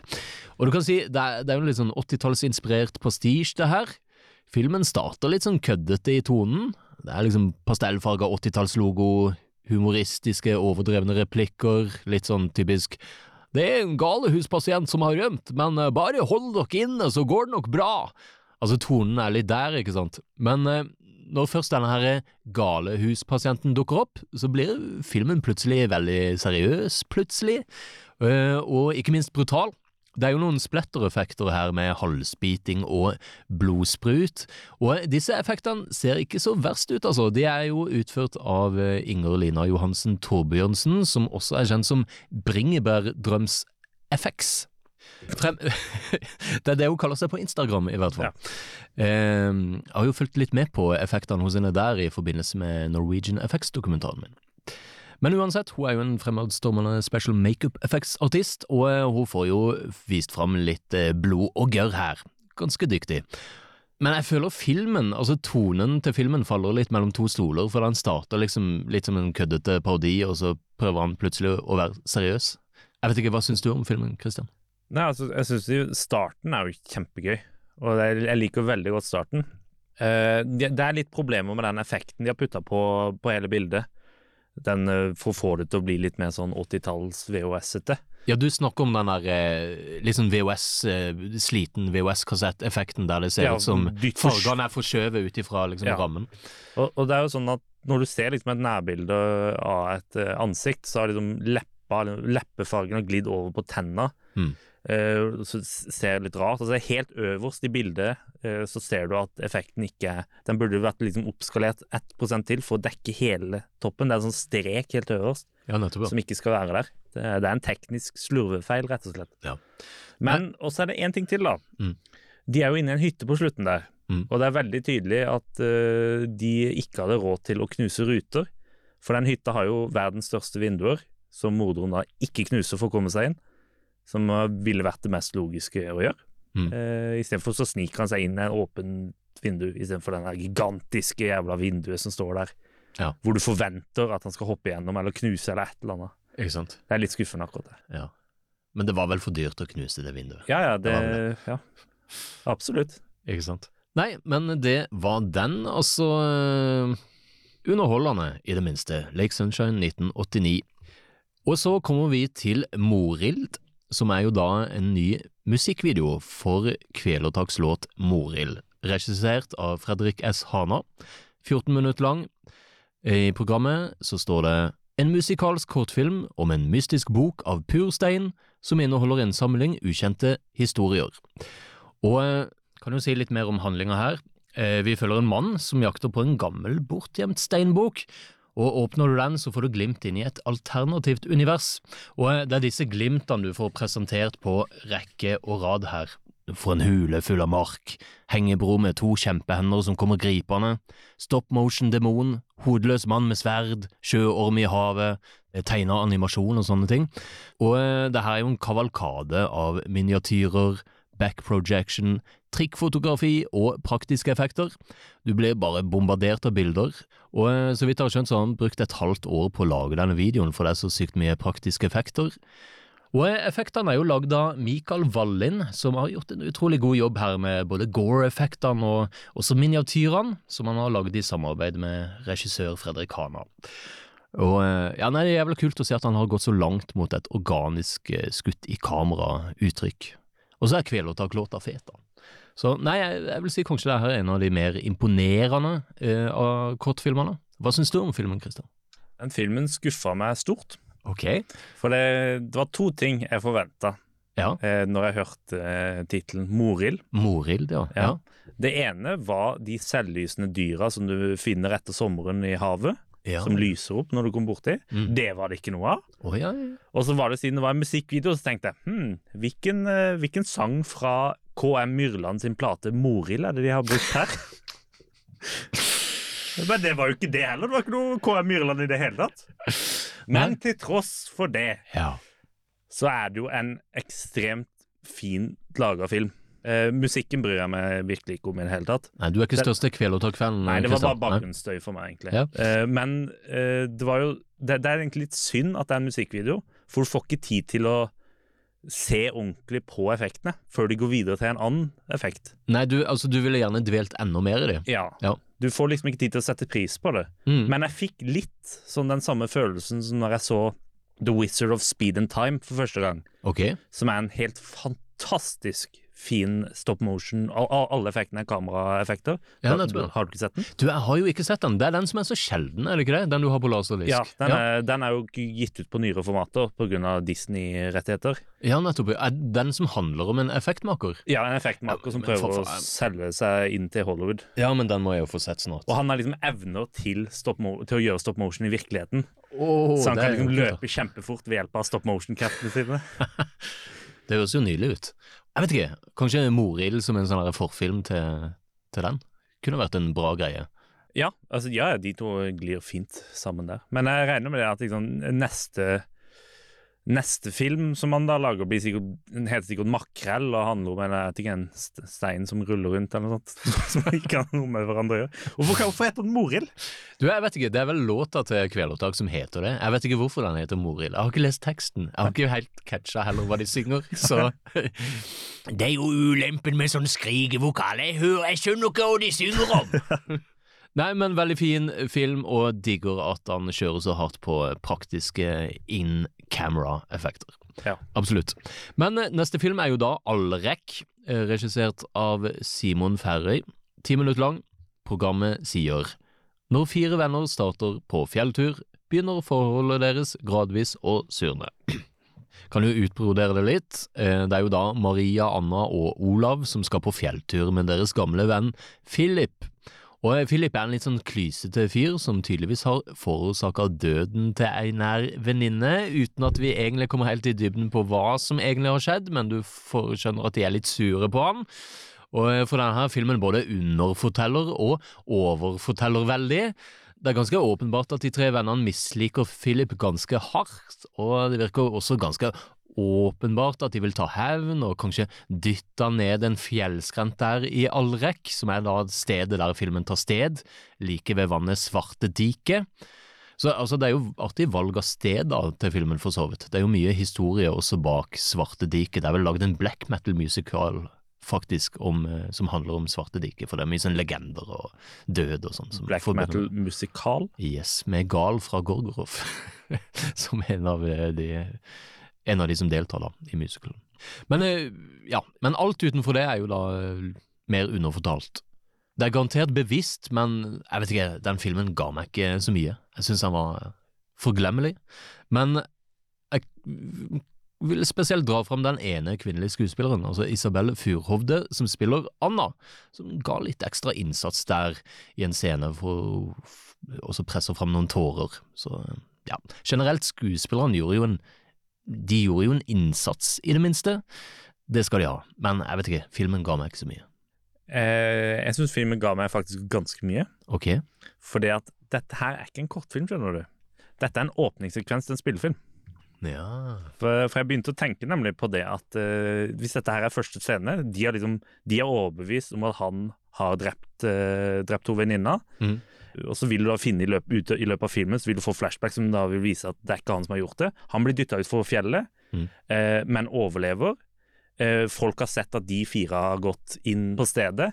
F: Og du kan si, det er, det er jo litt sånn 80-tallsinspirert prestige, det her. Filmen starter litt sånn køddete i tonen. Det er liksom pastellfarga 80-tallslogo, humoristiske, overdrevne replikker, litt sånn typisk Det er en galehuspasient som har rømt, men eh, bare hold dere inne, så går det nok bra. Altså, tonen er litt der, ikke sant, men eh, når først denne her galehuspasienten dukker opp, så blir filmen plutselig veldig seriøs, plutselig, eh, og ikke minst brutal. Det er jo noen splettereffekter her med halsbiting og blodsprut, og disse effektene ser ikke så verst ut, altså. De er jo utført av eh, Inger Lina Johansen Torbjørnsen, som også er kjent som Bringebærdrøms FX. Frem *laughs* det er det hun kaller seg på Instagram, i hvert fall. Eh, jeg har jo fulgt litt med på effektene hos henne der i forbindelse med Norwegian FX-dokumentaren min. Men uansett, hun er jo en fremadstormende special makeup effects-artist, og eh, hun får jo vist fram litt eh, blod og gørr her. Ganske dyktig. Men jeg føler filmen, altså tonen til filmen faller litt mellom to stoler, for den starter liksom litt som en køddete parodi, og så prøver han plutselig å være seriøs. Jeg vet ikke, hva syns du om filmen, Christian?
G: Nei, altså, jeg syns starten er jo kjempegøy, og jeg, jeg liker veldig godt starten. Uh, det, det er litt problemer med den effekten de har putta på, på hele bildet. Den får, får det til å bli litt mer sånn 80-talls VHS-ete.
F: Ja, du snakker om den der liksom sånn VHS, eh, sliten VHS-kassetteffekten der det ser
G: Ja,
F: ut som fargene er forskjøvet ut ifra liksom
G: Ja.
F: rammen.
G: Og, og det er jo sånn at når du ser liksom et nærbilde av et eh, ansikt, så har liksom leppa, leppefargen har glidd over på tenna.
F: Mm.
G: Eh, så ser det litt rart. Altså Helt øverst i bildet eh, så ser du at effekten ikke er Den burde vært liksom oppskalert 1% til for å dekke hele toppen. Det er en sånn strek helt øverst
F: Ja, nettopp.
G: som ikke skal være der. Det er, det er en teknisk slurvefeil, rett og slett.
F: Ja.
G: Men også er det én ting til, da.
F: Mm.
G: De er jo inne i en hytte på slutten der.
F: Mm.
G: Og det er veldig tydelig at uh, de ikke hadde råd til å knuse ruter. For den hytta har jo verdens største vinduer, som morderen da ikke knuser for å komme seg inn. Som eh, ville vært det mest logiske å gjøre.
F: Mm.
G: Uh, Istedenfor så sniker han seg inn i en åpent vindu, istedenfor den der gigantiske jævla vinduet som står der.
F: Ja.
G: Hvor du forventer at han skal hoppe gjennom eller knuse eller et eller annet.
F: Ikke sant?
G: Det er litt skuffende, akkurat det.
F: Ja. Men det var vel for dyrt å knuse det vinduet.
G: Ja, ja, det,
F: Det det.
G: ja. Absolutt.
F: Ikke sant? Nei, men det var den, altså Uh, Underholdende, i det minste. Lake Sunshine 1989. Og så kommer vi til Morild, som er jo da en ny musikkvideo for Kvelertaks låt Morild, regissert av Fredrik S. Hana. 14 minutter lang. I programmet så står det en musikalsk kortfilm om en mystisk bok av pur stein som inneholder en samling ukjente historier. Og eh, kan jo si litt mer om handlinga her. Eh, Vi følger en mann som jakter på en gammel, bortgjemt steinbok. Og åpner du den, så får du glimt inn i et alternativt univers. Og eh, det er disse glimtene du får presentert på rekke og rad her. Får en hule full av mark, hengebro med to kjempehender som kommer gripende, stop motion-demon, hodeløs mann med sverd, sjøorm i havet, tegna animasjon og sånne ting. Og eh, det her er jo en kavalkade av miniatyrer, back projection, trikkfotografi og praktiske effekter. Du blir bare bombardert av bilder, og eh, så vidt jeg har skjønt så har han brukt et halvt år på å lage denne videoen, for det er så sykt mye praktiske effekter. Og eh, effektene er jo lagd av Mikael Wallin, som har gjort en utrolig god jobb her med både Gore-effektene og også miniatyrene, som han har lagd i samarbeid med regissør Fredrik Hana. Og eh, ja, nei, Det er jævla kult å se at han har gått så langt mot et organisk skutt i kamera-uttrykk. Og så er Kvelertak-låta fet, da. Så nei, jeg, jeg vil si kanskje det her er en av de mer imponerende eh, av kortfilmene. Hva syns du om filmen, Christian?
G: Den filmen skuffa meg stort.
F: Ok.
G: For det, det var to ting jeg forventa
F: Ja.
G: eh, når jeg hørte eh, tittelen Morild.
F: Morild, ja. ja.
G: Det ene var de selvlysende dyra som du finner etter sommeren i havet.
F: Ja.
G: Som lyser opp når du kommer borti.
F: Mm.
G: Det var det ikke noe av.
F: Oh, ja, ja.
G: Og så var det siden det var en musikkvideo, så tenkte jeg hm, hvilken, eh, hvilken sang fra KM Myrland sin plate 'Morild' er det de har brukt her? Men det var jo ikke det heller. Det var ikke noe KM Myrland i det hele tatt. Men til tross for det,
F: Ja.
G: så er det jo en ekstremt fint laga film. Uh, musikken bryr jeg meg virkelig ikke om i det hele tatt.
F: Nei, du er ikke største kveld og ta kvelden?
G: Nei, det var bare bakgrunnsstøy for meg, egentlig.
F: Ja.
G: Uh, men uh, det var jo det, det er egentlig litt synd at det er en musikkvideo, for du får ikke tid til å se ordentlig på effektene før de går videre til en annen effekt.
F: Nei, du, altså, du ville gjerne dvelt enda mer i det.
G: Ja.
F: Ja.
G: Du får liksom ikke tid til å sette pris på det.
F: Mm.
G: Men jeg fikk litt sånn den samme følelsen som når jeg så The Wizard of Speed and Time for første gang.
F: Okay.
G: Som er en helt fantastisk fin stop motion. Al- al- Alle effektene er kameraeffekter.
F: Ja,
G: har, du ikke sett den?
F: Du, jeg har jo ikke sett den. Det er den som er så sjelden, er det ikke det? Den du har på laserdisk.
G: Ja, den er, den er jo gitt ut på nyere formater pga. Disney-rettigheter.
F: Ja, nettopp. Er den som handler om en effektmaker?
G: Ja, en effektmaker som prøver
F: for
G: å
F: faen.
G: selge seg inn til Hollywood.
F: Ja, men den må jeg jo få sett snart.
G: Og han har liksom evner til, til å gjøre stop motion i virkeligheten.
F: Oh,
G: så han kan liksom løpe kjempefort ved hjelp av stop motion-kreftene sine. *laughs*
F: Det høres jo nydelig ut. Jeg vet ikke, kanskje Morild som en sånn her forfilm til, til den? Kunne vært en bra greie.
G: Ja, altså, ja, de to glir fint sammen der. Men jeg regner med det at liksom, neste Neste film som han da lager, blir sikkert, heter sikkert 'Makrell' og handler om en, en stein som ruller rundt, eller noe sånt. *laughs* Som ikke har noe med hverandre å gjøre. Hvorfor, hvorfor heter den 'Morild'?
F: Du, jeg vet ikke, Det er vel låta til Kvelertak som heter det. Jeg vet ikke hvorfor den heter Morild. Jeg har ikke lest teksten. Jeg har ikke helt catcha heller hva de synger, *laughs* så *laughs* Det er jo ulempen med sånn skrikevokal. Jeg hører, jeg skjønner ikke hva de synger om. Nei, men veldig fin film, og digger at han kjører så hardt på praktiske in camera-effekter.
G: Ja.
F: Absolutt. Men eh, neste film er jo da Allrekk, eh, regissert av Simon Ferry. Ti minutter lang. Programmet sier Når fire venner starter på fjelltur, begynner forholdet deres gradvis å surne. *clears throat* Kan jo utbrodere det litt. Eh, Det er jo da Maria, Anna og Olav som skal på fjelltur med deres gamle venn Philip. Og Philip er en litt sånn klysete fyr som tydeligvis har forårsaka døden til ei nær venninne, uten at vi egentlig kommer helt i dybden på hva som egentlig har skjedd, men du skjønner at de er litt sure på han. Og eh, for denne filmen både underforteller og overforteller veldig. Det er ganske åpenbart at de tre vennene misliker Philip ganske hardt, og det virker også ganske åpenbart at de vil ta hevn og kanskje dytte ned en fjellskrent der i Alrek, som er da stedet der filmen tar sted, like ved vannet Svarte dike. Så altså, det er jo artig valg av sted da, til filmen, for så vidt. Det er jo mye historie også bak Svarte dike. Det er vel lagd en black metal musical faktisk om, eh, som handler om Svarte dike, for det er mye sånn legender og død og sånn.
G: Black metal-musikal.
F: Yes, med Gal fra Gorgorov *laughs* som en av eh, de en av de som deltar da, i musicalen. Men eh, ja, men alt utenfor det er jo da eh, mer underfortalt. Det er garantert bevisst, men jeg vet ikke, den filmen ga meg ikke så mye. Jeg syns den var forglemmelig. Men jeg vil spesielt dra fram den ene kvinnelige skuespilleren, altså Isabel Furhovde, som spiller Anna, som ga litt ekstra innsats der i en scene for å også presse fram noen tårer. Så ja, generelt skuespilleren gjorde jo en de gjorde jo en innsats, i det minste. Det skal de ha, men jeg vet ikke, filmen ga meg ikke så mye.
G: Eh, jeg syns filmen ga meg faktisk ganske mye.
F: Ok,
G: Fordi at dette her er ikke en kortfilm, skjønner du. Dette er en åpningssekvens til en spillefilm.
F: ja,
G: For, for jeg begynte å tenke nemlig på det at uh, hvis dette her er første scene De er liksom, de er overbevist om at han har drept, uh, drept to venninner.
F: Mhm.
G: Og så vil du da finne i, løp, ut, i løpet av filmen så vil du få flashback som da vil vise at det er ikke han som har gjort det. Han blir dytta utfor fjellet,
F: mm.
G: eh, men overlever. Eh, folk har sett at de fire har gått inn på stedet,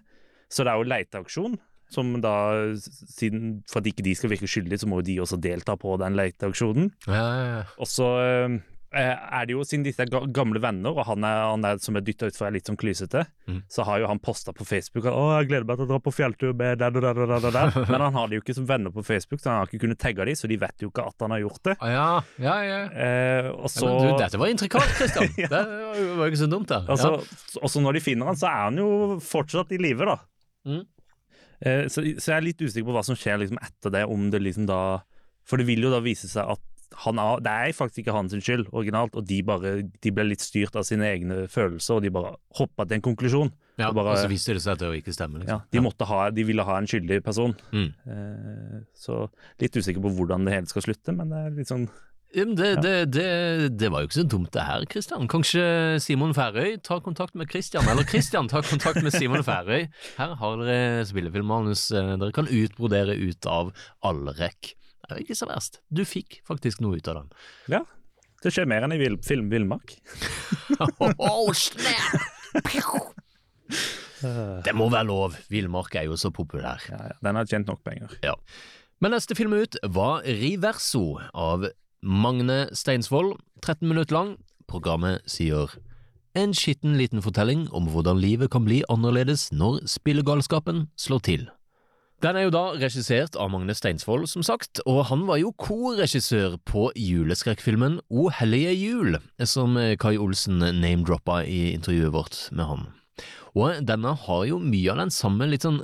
G: så det er jo leiteaksjon. Som da, siden, For at ikke de skal virke skyldige, så må jo de også delta på den leiteaksjonen.
F: ja, ja, ja.
G: Og så eh, er det jo, siden disse er gamle venner, og han, er, han er, som er dytta utfor, er litt sånn klysete,
F: mm.
G: så har jo han posta på Facebook at 'Å, jeg gleder meg til å dra på fjelltur med der, der, der, der, der. Men han har de jo ikke som venner på Facebook, så han har ikke kunnet tagge de, så de vet jo ikke at han har gjort det.
F: Ah, ja, ja, ja.
G: Eh, og
F: Ja, men du, dette var intrikat, Kristian. *laughs*
G: Ja.
F: Det var jo ikke så dumt, det.
G: Og så, og så når de finner han, så er han jo fortsatt i live, da.
F: Mm.
G: Eh, så, så jeg er litt usikker på hva som skjer liksom etter det, om det liksom da For det vil jo da vise seg at er, det er faktisk ikke hans skyld originalt, og de bare de ble litt styrt av sine egne følelser, og de bare hoppa til en konklusjon.
F: ja,
G: og bare-
F: og så viste det seg at det ikke stemmer.
G: Ja,
F: Liksom.
G: de, måtte ha, de ville ha en skyldig person.
F: Mm.
G: Eh, så litt usikker på hvordan det hele skal slutte, men det er litt sånn
F: Ja, det, det, det, det var jo ikke så dumt det her, Kristian. Kanskje Simon Færøy tar kontakt med Kristian, eller Kristian tar kontakt med Simon Færøy. Her har dere spillefilmmanus eh, dere kan utbrodere ut av Allrekk. Det er ikke så verst. Du fikk faktisk noe ut av den.
G: Ja. Det skjer mer enn i vil film Villmark. *laughs*
F: oh, snap! Det må være lov, Villmark er jo så populær.
G: Ja, ja, den har tjent nok penger.
F: Ja. Men neste film ut var Riverso av Magne Steinsvold, 13 minutter lang. Programmet sier en skitten liten fortelling om hvordan livet kan bli annerledes når spillegalskapen slår til. Den er jo da regissert av Magne Steinsvold, som sagt, og han var jo korregissør på juleskrekkfilmen O hellige jul, som Kai Olsen name-droppa i intervjuet vårt med han. Og denne har jo mye av den samme litt sånn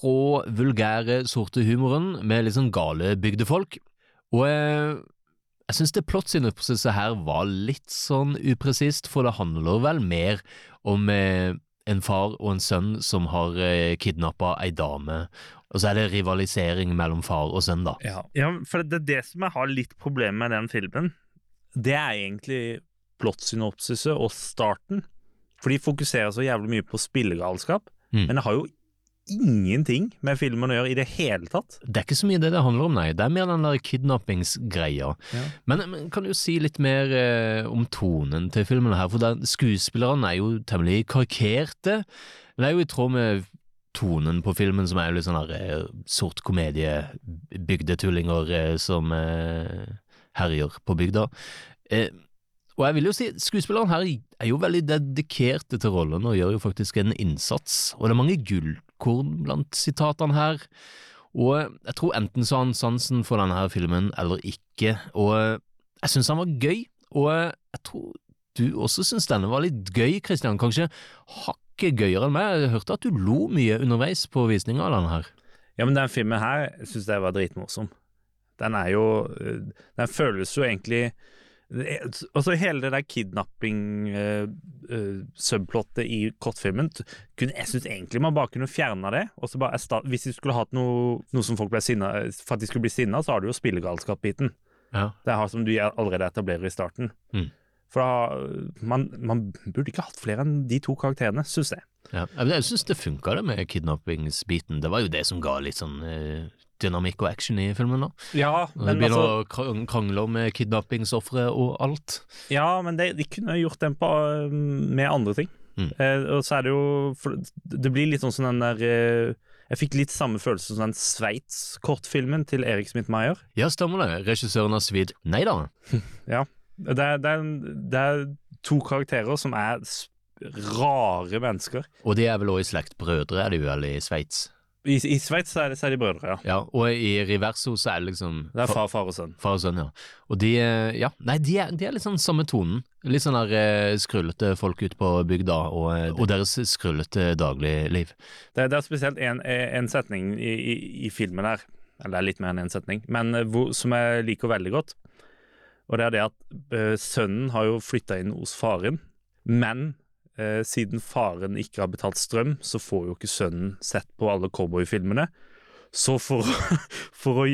F: rå, vulgære, sorte humoren, med litt sånn gale bygdefolk. Og eh, jeg syns det plottsinnprosesset her var litt sånn upresist, for det handler vel mer om eh, en far og en sønn som har eh, kidnappa ei dame, og så er det rivalisering mellom far og sønn, da.
G: Ja, ja for det er det som jeg har litt problemer med den filmen. Det er egentlig plottsynopsiset og starten. For de fokuserer så jævlig mye på spillegalskap,
F: Mm.
G: men det har jo ingenting med filmen å gjøre i det hele tatt.
F: Det er ikke så mye det det handler om, nei. Det er mer den der kidnappingsgreia.
G: Ja.
F: Men, men kan du si litt mer eh, om tonen til filmen her? For den, skuespillerne er jo temmelig karikerte. Men det er jo i tråd med tonen på filmen, som er jo litt sånn her eh, sort komedie, bygdetullinger eh, som eh, herjer på bygda. Og jeg vil jo si, skuespilleren her er jo veldig dedikerte til rollen og gjør jo faktisk en innsats, og det er mange gullkorn blant sitatene her. Og jeg tror enten så har han sansen for denne her filmen eller ikke, og jeg syns han var gøy, og jeg tror du også syns denne var litt gøy, Christian, kanskje hakket gøyere enn meg. Jeg hørte at du lo mye underveis på visninga av denne her.
G: Ja, men den filmen her syns jeg var dritmorsom. Den er jo Den føles jo egentlig Altså Hele det der kidnapping-subplottet i kortfilmen kunne, Jeg syns egentlig man bare kunne fjerna det. Og så bare Hvis de skulle hatt noe, noe som folk ble sinna For at de skulle bli sinna, så har du jo spillegalskap-biten.
F: Ja.
G: Det er som du allerede etablerer i starten.
F: Mm.
G: For da man, man burde ikke hatt flere enn de to karakterene, syns jeg.
F: Ja, jeg syns det funka det med kidnappingsbiten. Det var jo det som ga litt sånn eh, dynamikk og action i filmen, da.
G: Ja, men
F: de begynner
G: altså-
F: å krangle om eh, kidnappingsofre og alt.
G: Ja, men de, de kunne gjort den på, um, med andre ting.
F: Mm.
G: Eh, og så er det jo Det blir litt sånn som den der eh, Jeg fikk litt samme følelse som den Sveits-kortfilmen til Erik Smith-Meyer.
F: Ja, stemmer det. Regissøren har svidd Nei da. *laughs*
G: Ja. Det er, det, er, det er to karakterer som er rare mennesker.
F: Og de er vel også i slekt. Brødre er de vel i Sveits?
G: I, i Sveits er, er de brødre, ja.
F: Ja, og i Riverso så er det liksom
G: Det er far, far og sønn.
F: Far og sønn, ja. Og de, eh, ja, nei, de er, de litt sånn samme tonen. Litt sånn der eh, skrullete folk ute på bygda, og, eh, og deres skrullete dagligliv.
G: Det, det er spesielt en, en setning i, i, i filmen her, eller er litt mer enn en setning, men eh, hvor, som jeg liker veldig godt. Og det er det at eh, sønnen har jo flytta inn hos faren, men eh, siden faren ikke har betalt strøm, så får jo ikke sønnen sett på alle cowboyfilmene. Så for, *laughs* for å,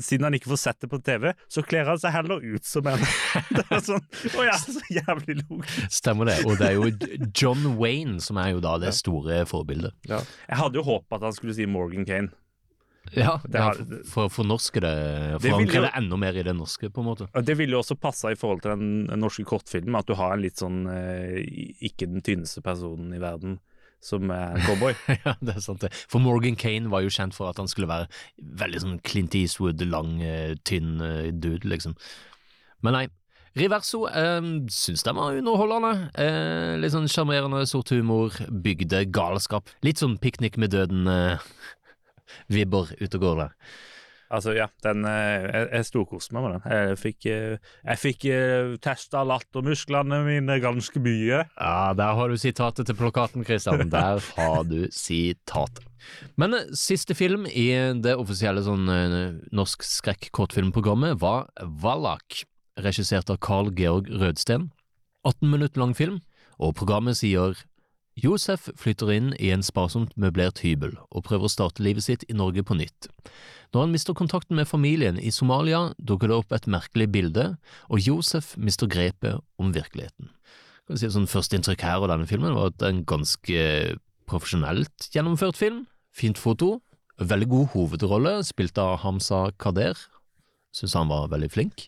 G: siden han ikke får sett det på TV, så kler han seg heller ut som en. *laughs* Det er sånn, Å ja, så jævlig logisk.
F: Stemmer det. Og det er jo John Wayne som er jo da det store forbildet.
G: Jeg hadde jo håpet at han skulle si Morgan Kane.
F: Ja,
G: Det
F: ja for, for å fornorske det,
G: Det
F: forankre
G: jo-
F: det enda mer i det norske, på en måte.
G: Det ville jo også passa i forhold til den den norske kortfilmen, at du har en litt sånn eh, ikke den tynneste personen i verden som er cowboy. *laughs*
F: ja, det er sant det. For Morgan Kane var jo kjent for at han skulle være veldig sånn Clint Eastwood, lang, eh, tynn eh, dude, liksom. Men nei. Riverso eh, syns den var underholdende. Eh, litt sånn sjarmerende sort humor, bygde galskap. Litt sånn piknik med døden-vibber ute og går der.
G: Altså, ja, den eh, Jeg, jeg storkoste meg med den. Jeg fikk, eh, jeg fikk eh, testa lattermusklene mine ganske mye.
F: Ja, der har du sitatet til plakaten, Christian. *laughs* Der har du sitatet. Men siste film i det offisielle sånn norsk skrekk-kortfilmprogrammet var Wallach, regissert av Carl Georg Rødsten. 18 minutter lang film, og programmet sier Josef flytter inn i en sparsomt møblert hybel og prøver å starte livet sitt i Norge på nytt. Når han mister kontakten med familien i Somalia, dukker det opp et merkelig bilde, og Josef mister grepet om virkeligheten. Kan si sånn Førsteinntrykk her av denne filmen var at det er en ganske profesjonelt gjennomført film. Fint foto, veldig god hovedrolle, spilt av Hamza Kader. Syns han var veldig flink.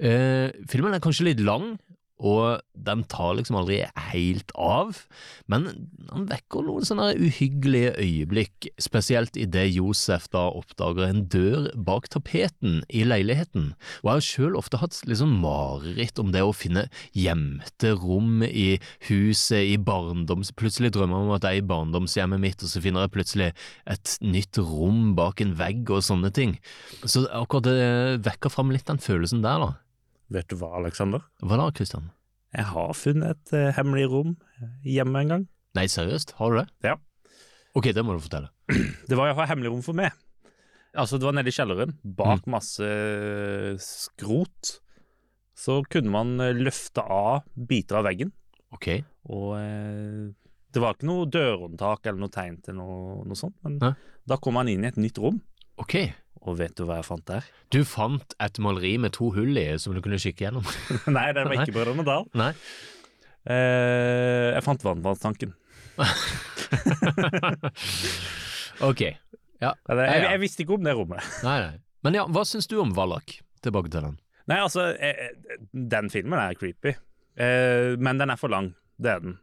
F: Eh, filmen er kanskje litt lang, og den tar liksom aldri helt av, men han vekker noen sånne uhyggelige øyeblikk, spesielt idet Josef da oppdager en dør bak tapeten i leiligheten, og jeg har selv ofte hatt liksom mareritt om det å finne gjemte rom i huset, i barndoms… Plutselig drømmer jeg om at jeg er i barndomshjemmet mitt, og så finner jeg plutselig et nytt rom bak en vegg og sånne ting. Så akkurat det vekker fram litt den følelsen der, da.
G: Vet du hva, Alexander?
F: Hva da, Kristian?
G: Jeg har funnet et eh, hemmelig rom hjemme en gang.
F: Nei, seriøst? Har du det?
G: Ja.
F: Ok, det må du fortelle. *clears throat*
G: Det var iallfall hemmelig rom for meg. Altså, det var nede i kjelleren, bak masse skrot. Så kunne man eh, løfte av biter av veggen.
F: Ok.
G: Og eh, det var ikke noe dørhåndtak eller noe tegn til noe, noe sånt, men
F: Hæ?
G: da kom man inn i et nytt rom.
F: Ok.
G: Og vet du hva jeg fant der?
F: Du fant et maleri med to hull i som du kunne kikke gjennom? *laughs*
G: Nei, det var ikke Brødrene Dal.
F: Nei.
G: Eh, jeg fant vannvannstanken. *laughs*
F: ok. Ja.
G: Jeg,
F: jeg,
G: jeg visste ikke om det rommet.
F: Nei, nei. Men ja, hva syns du om Wallach? Tilbake til den.
G: Nei, altså, eh, eh, den filmen er creepy, eh, men den er for lang. Det er den.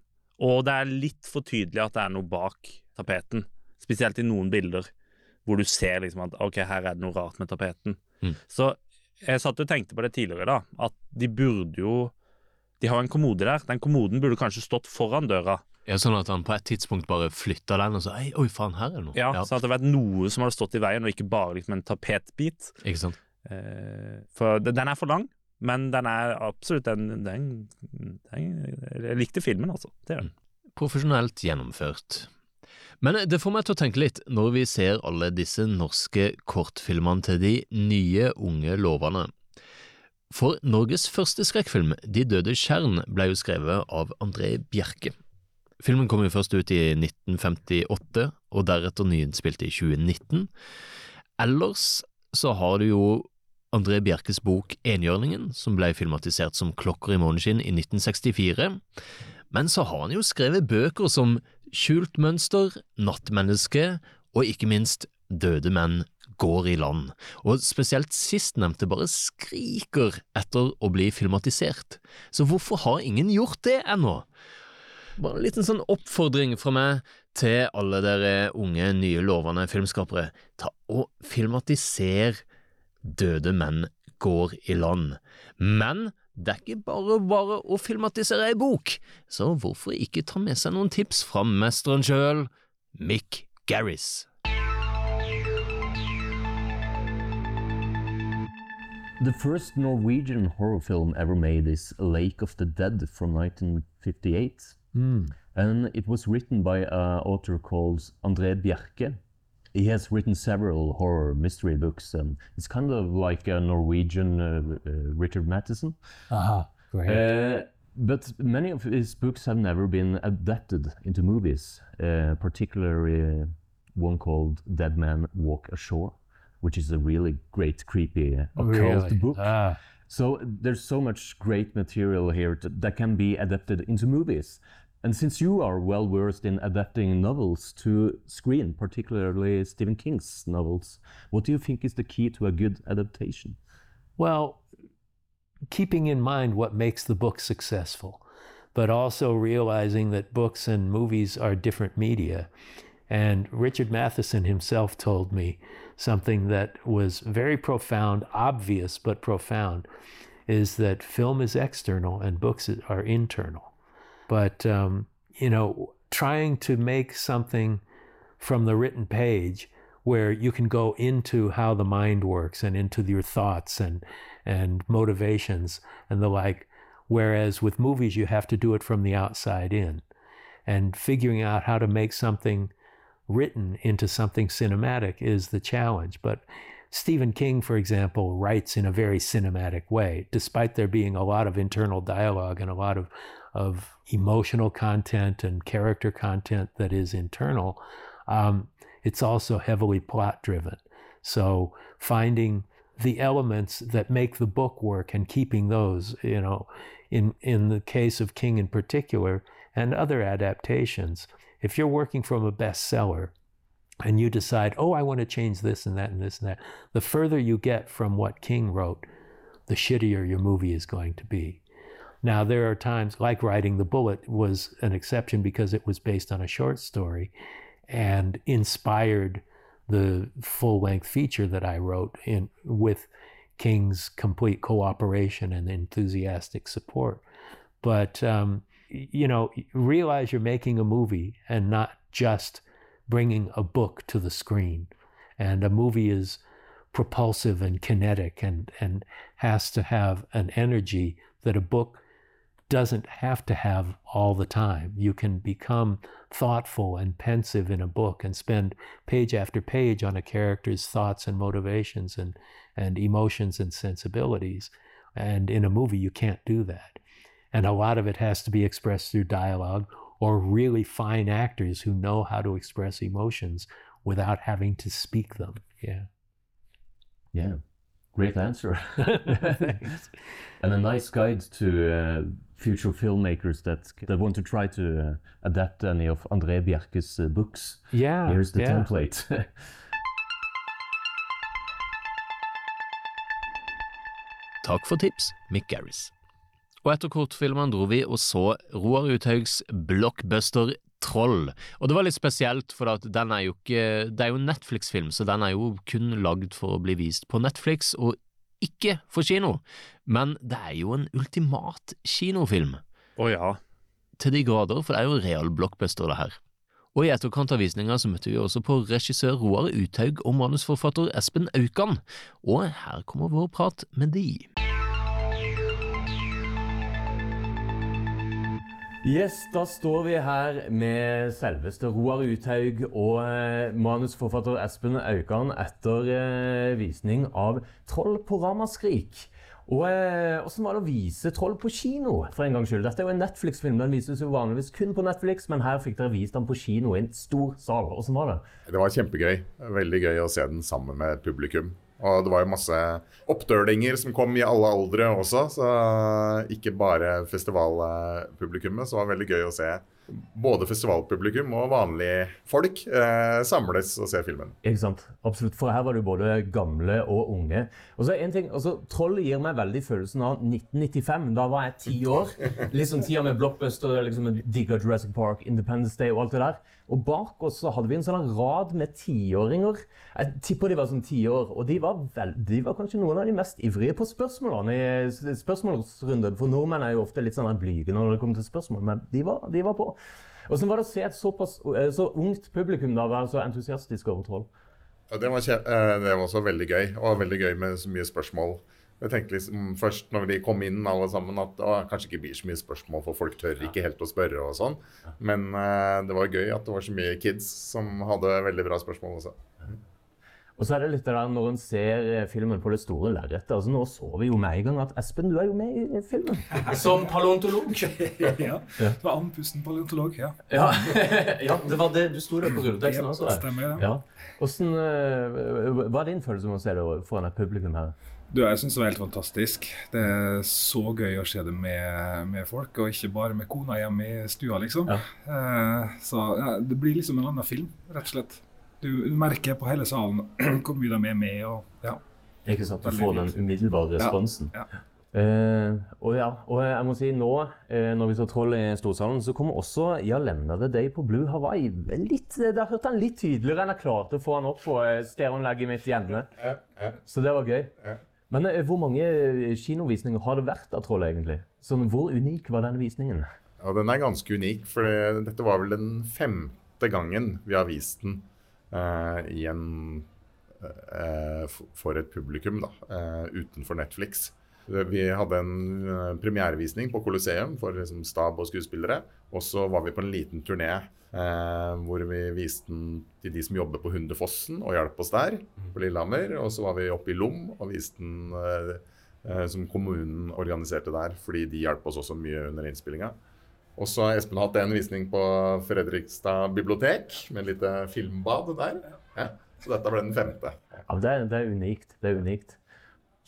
G: Og det er litt for tydelig at det er noe bak tapeten, spesielt i noen bilder, hvor du ser liksom at ok, her er det noe rart med tapeten.
F: Mm.
G: Så jeg satt og tenkte på det tidligere, da, at de burde jo De har en kommode der. Den kommoden burde kanskje stått foran døra.
F: Ja, Sånn at han på et tidspunkt bare flytta den og sa «Ei, oi faen, her er det noe.
G: Ja, Så at det hadde vært noe som hadde stått i veien, og ikke bare liksom en tapetbit.
F: Ikke sant?
G: Eh, for den er for lang, men den er absolutt den, den, den Jeg likte filmen, altså. Det gjør den.
F: Profesjonelt gjennomført. Men det får meg til å tenke litt når vi ser alle disse norske kortfilmene til de nye, unge lovene. For Norges første skrekkfilm, De døde kjern, ble jo skrevet av André Bjerke. Filmen kom jo først ut i 1958, og deretter nyinnspilt i 2019. Ellers så har du jo André Bjerkes bok Enhjørningen, som ble filmatisert som Klokker i måneskinn i 1964. Men så har han jo skrevet bøker som Skjult mønster, Nattmenneske og ikke minst Døde menn går i land, og spesielt sistnevnte bare skriker etter å bli filmatisert. Så hvorfor har ingen gjort det ennå? Bare en liten sånn oppfordring fra meg til alle dere unge, nye, lovende filmskapere. Ta og filmatiser Døde menn går i land. Men det er ikke bare bare å filmatisere ei bok, så hvorfor ikke ta med seg noen tips fra mesteren sjøl, Mick Garris?
I: The first Norwegian horror film ever made is Lake of the Dead from 1958. And it was written by an author called André Bjerke. He has written several horror mystery books, and it's kind of like a Norwegian uh, uh, Richard Matheson.
C: Uh-huh. Great.
I: Uh, but many of his books have never been adapted into movies, uh, particularly one called Dead Man Walk Ashore, which is a really great, creepy occult
C: Really?
I: book.
C: Ah.
I: So there's so much great material here that can be adapted into movies. And since you are well versed in adapting novels to screen, particularly Stephen King's novels, what do you think is the key to a good adaptation?
C: Well, keeping in mind what makes the book successful, but also realizing that books and movies are different media. And Richard Matheson himself told me something that was very profound, obvious but profound, is that film is external and books are internal. But, um, you know, trying to make something from the written page where you can go into how the mind works and into your thoughts and and motivations and the like whereas with movies you have to do it from the outside in and figuring out how to make something written into something cinematic is the challenge. But Stephen King for example writes in a very cinematic way despite there being a lot of internal dialogue and a lot of of emotional content and character content that is internal um, it's also heavily plot driven. So finding the elements that make the book work and keeping those, you know, in in the case of King in particular and other adaptations, if you're working from a bestseller and you decide, oh, I want to change this and that and this and that, the further you get from what King wrote, the shittier your movie is going to be. Now, there are times, like Riding the Bullet was an exception because it was based on a short story and inspired the full length feature that I wrote in with King's complete cooperation and enthusiastic support. But, um, you know, realize you're making a movie and not just bringing a book to the screen. And a movie is propulsive and kinetic and, and has to have an energy that a book doesn't have to have all the time. You can become thoughtful and pensive in a book and spend page after page on a character's thoughts and motivations and, and emotions and sensibilities. And in a movie, you can't do that. And a lot of it has to be expressed through dialogue or really fine actors who know how to express emotions without having to speak them. Yeah.
I: Yeah. Great answer. *laughs* and a nice guide to uh, future filmmakers that that want to try to uh, adapt any of André Bjerke's uh, books.
C: Yeah.
I: Here's the
C: yeah.
I: template. *laughs*
F: Takk for tips, Mick Garris. Og etter kortfilmene dro vi og så Roar Uthaugs blockbuster Troll. Og det var litt spesielt, for at den er jo ikke Det er jo en Netflix-film, så den er jo kun lagd for å bli vist på Netflix, og ikke for kino. Men det er jo en ultimat kinofilm.
G: Å ja.
F: Til de grader, for det er jo real blockbuster, det her. Og i etterkant av visninga så møtte vi også på regissør Roar Uthaug og manusforfatter Espen Aukan, og her kommer vår prat med de.
I: Yes, da står vi her med selveste Roar Uthaug og eh, manusforfatter Espen Aukan etter eh, visning av Troll på Ramaskrik. Og Åssen Hvordan var det å vise Troll på kino, for en gangs skyld? Dette er jo en Netflix-film. Den vises jo vanligvis kun på Netflix, men her fikk dere vist den på kino i en stor sal. Hvordan var det?
J: Det var kjempegøy. Veldig gøy å se den sammen med publikum. Og det var jo masse oppdølinger som kom i alle aldre også, så ikke bare festivalpublikummet. Så det var veldig gøy å se både festivalpublikum og vanlige folk eh, samles og se filmen.
I: Ikke sant? Absolutt. For her var det jo både gamle og unge. Og så en ting, altså, Troll gir meg veldig følelsen av 1995. Da var jeg ti år. Sånn tida med blockbuster, liksom Digger Jurassic Park, Independence Day og alt det der. Og bak oss så hadde vi en sånn rad med tiåringer. Jeg tipper de var sånn ti år. Og de var, vel, de var kanskje noen av de mest ivrige på spørsmålene i spørsmålsrunden. For nordmenn er jo ofte litt sånn blyge når det kommer til spørsmål, men de var, de var på. Hvordan var det å se et såpass så ungt publikum da være så entusiastisk over Troll?
J: Det, var eh, det var også veldig gøy, og veldig gøy med så mye spørsmål. Jeg tenkte liksom først når de kom inn alle sammen at å, kanskje ikke blir så mye spørsmål, for folk tør ikke helt å spørre og sånn. Men uh, det var gøy at det var så mye kids som hadde veldig bra spørsmål også.
I: Og så er det litt det der når en ser eh, filmen på det store lerretet. Altså, nå så vi jo med en gang at Espen, du er jo med i filmen. *laughs* Som paleontolog. *laughs*
K: ja. Det var andpusten paleontolog, ja.
I: Ja. *laughs* ja, det var det du sto der på rulleteksten
K: Ja,
I: Der.
K: stemmer.
I: Ja. Hvordan, eh, hva er din følelse med å se det foran et publikum her?
K: Du, jeg syns det var helt fantastisk. Det er så gøy å se det med, med folk, og ikke bare med kona hjemme i stua, liksom. Eh, så ja, det blir liksom en annen film, rett og slett. Du, merker på hele salen *clears throat* hvor mye de er med, og ja.
I: Ikke sant? Du får den umiddelbare responsen.
K: ja.
I: Eh, og ja, og jeg må si nå, uh, når vi så Troll i Storsalen, så kommer også Ja, lemner det deg på Blue Hawaii. Litt, eh, der hørte han litt tydeligere enn jeg klarte å få han opp på stereoanlegget mitt hjemme. Så det var gøy. Men uh, hvor mange kinovisninger har det vært av Troll, egentlig? Sånn, hvor unik var denne visningen?
J: Ja, den er ganske unik, for dette var vel den femte gangen vi har vist den en, eh, for et publikum da, eh, utenfor Netflix. Vi hadde en eh, premierevisning på Colosseum for liksom, stab og skuespillere. Og så var vi på en liten turné eh, hvor vi viste den til de som jobber på Hundefossen og hjalp oss der, på Lillehammer. Og så var vi oppe i Lom og viste den eh, eh, som kommunen organiserte der, fordi de hjalp oss også mye under innspillinga. Og så har Espen hatt en visning på Fredrikstad bibliotek, med et lite filmbad der. Ja. Så dette ble den femte.
I: Ja, det, er, det er unikt. Det er unikt.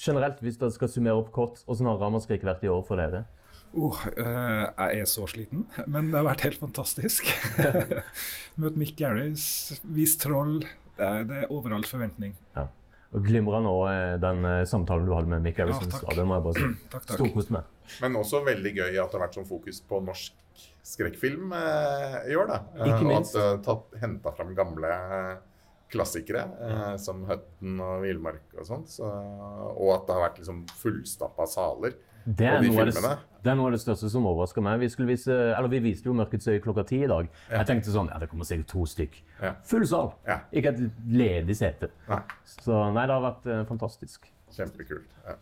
I: Generelt, hvis dere skal summere opp kort, hvordan har Ramaskrik vært i år for dere?
K: Oh, eh, jeg er så sliten, men det har vært helt fantastisk. *laughs* Møtt Mick Garris, vist troll. Det er, det er overalt forventning.
I: Ja. Og Glimrende òg eh, den eh, samtalen du hadde med Mick Harrison.
J: Ja.
I: Det må jeg bare si. *clears throat*
K: Takk, takk.
I: Storkost meg.
J: Men også veldig gøy at det har vært sånn fokus på norsk skrekkfilm eh, i år. da. Ikke
I: Ikke
J: og
I: minst.
J: at det har henta fram gamle eh, klassikere eh, som Høtten og Villmark og sånt. Så, og at det har vært liksom fullstappa saler
I: Det er,
J: de
I: noe av det, det er noe av det største som overrasker meg. Vi, skulle vise, eller vi viste jo 'Mørkets øye' klokka ti i dag. Jeg tenkte sånn Ja, det kommer sikkert to stykk.
J: Ja.
I: Full sal. Ikke et ledig sete.
J: Nei.
I: Så nei, det har vært uh, fantastisk.
J: Kjempekult. Ja.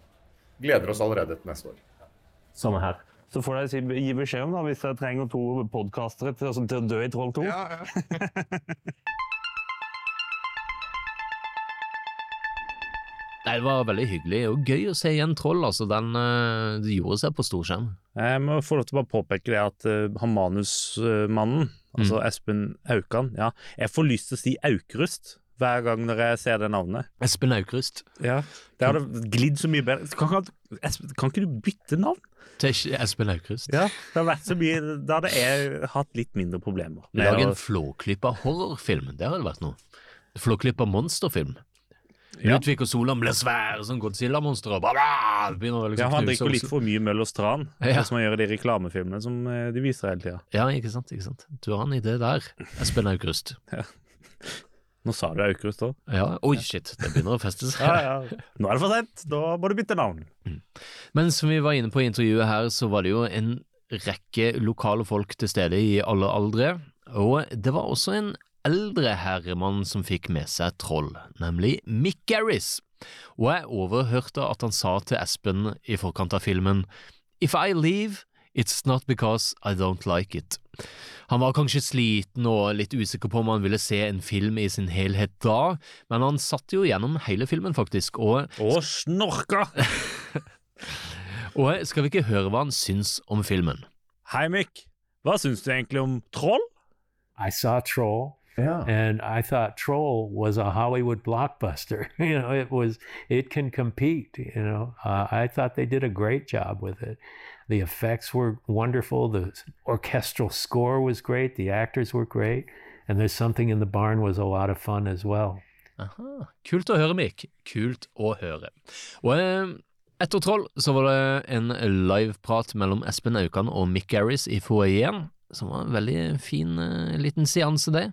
J: Gleder oss allerede til neste år.
I: Samme her.
H: Så får dere si, gi beskjed om da, hvis dere trenger to podkastere til, altså, til å dø i Troll 2. *laughs*
F: Nei, Det var veldig hyggelig og gøy å se igjen Troll. altså Den eh, det gjorde seg på storskjerm.
G: Jeg må få lov til å bare påpeke det at uh, han manusmannen, altså
F: Mm.
G: Espen Aukan ja, Jeg får lyst til å si Aukrust hver gang når jeg ser det navnet.
F: Espen Aukrust.
G: Ja, Det hadde glidd så mye bedre. Kan, kan, kan ikke du bytte navn?
F: Til Espen Aukrust.
G: Ja, det hadde vært så mye Da hadde jeg hatt litt mindre problemer.
F: Lag en Flåklypa horrorfilm. Det hadde vært noe. Flåklypa monsterfilm. Ludvig og Solan blir svære som Godzilla-monstre. liksom
G: Ja, han drikker litt for mye Møll og Stran, *laughs*
F: Ja.
G: som han gjør i de reklamefilmene som eh, de viser hele tida.
F: Ja, ikke sant. ikke sant. Du har en idé der, Espen Aukrust. *laughs*
G: Ja. Nå sa du Aukrust òg.
F: Ja, Oi, shit. Det begynner å feste seg. *laughs*
G: Ja, ja. Nå er det for sent. Da må du bytte navn.
F: Men som vi var inne på i intervjuet her, så var det jo en rekke lokale folk til stede i alle aldre, og det var også en eldre herremann som fikk med seg troll, nemlig Mick Garris. Og jeg overhørte at han sa til Espen i forkant av filmen If I leave, it's not because I don't like it. Han var kanskje sliten og litt usikker på om han ville se en film i sin helhet da, men han satt jo gjennom hele filmen, faktisk, og
G: Og snorka! *laughs*
F: Og skal vi ikke høre hva han syns om filmen?
G: Hei, Mick. Hva syns du egentlig om troll?
C: I saw Troll. And I thought Troll was a Hollywood blockbuster. *laughs* you know, it was, it can compete. You know, uh, I thought they did a great job with it. The effects were wonderful. The orchestral score was great. The actors were great. And there's something in the barn was a lot of fun as well.
F: Aha, kult å høre, Mick. Kult å høre. Og eh, etter Troll så var det en liveprat mellom Espen Aukan og Mick Garris i foajeen, som var en veldig fin eh, liten seanse, det.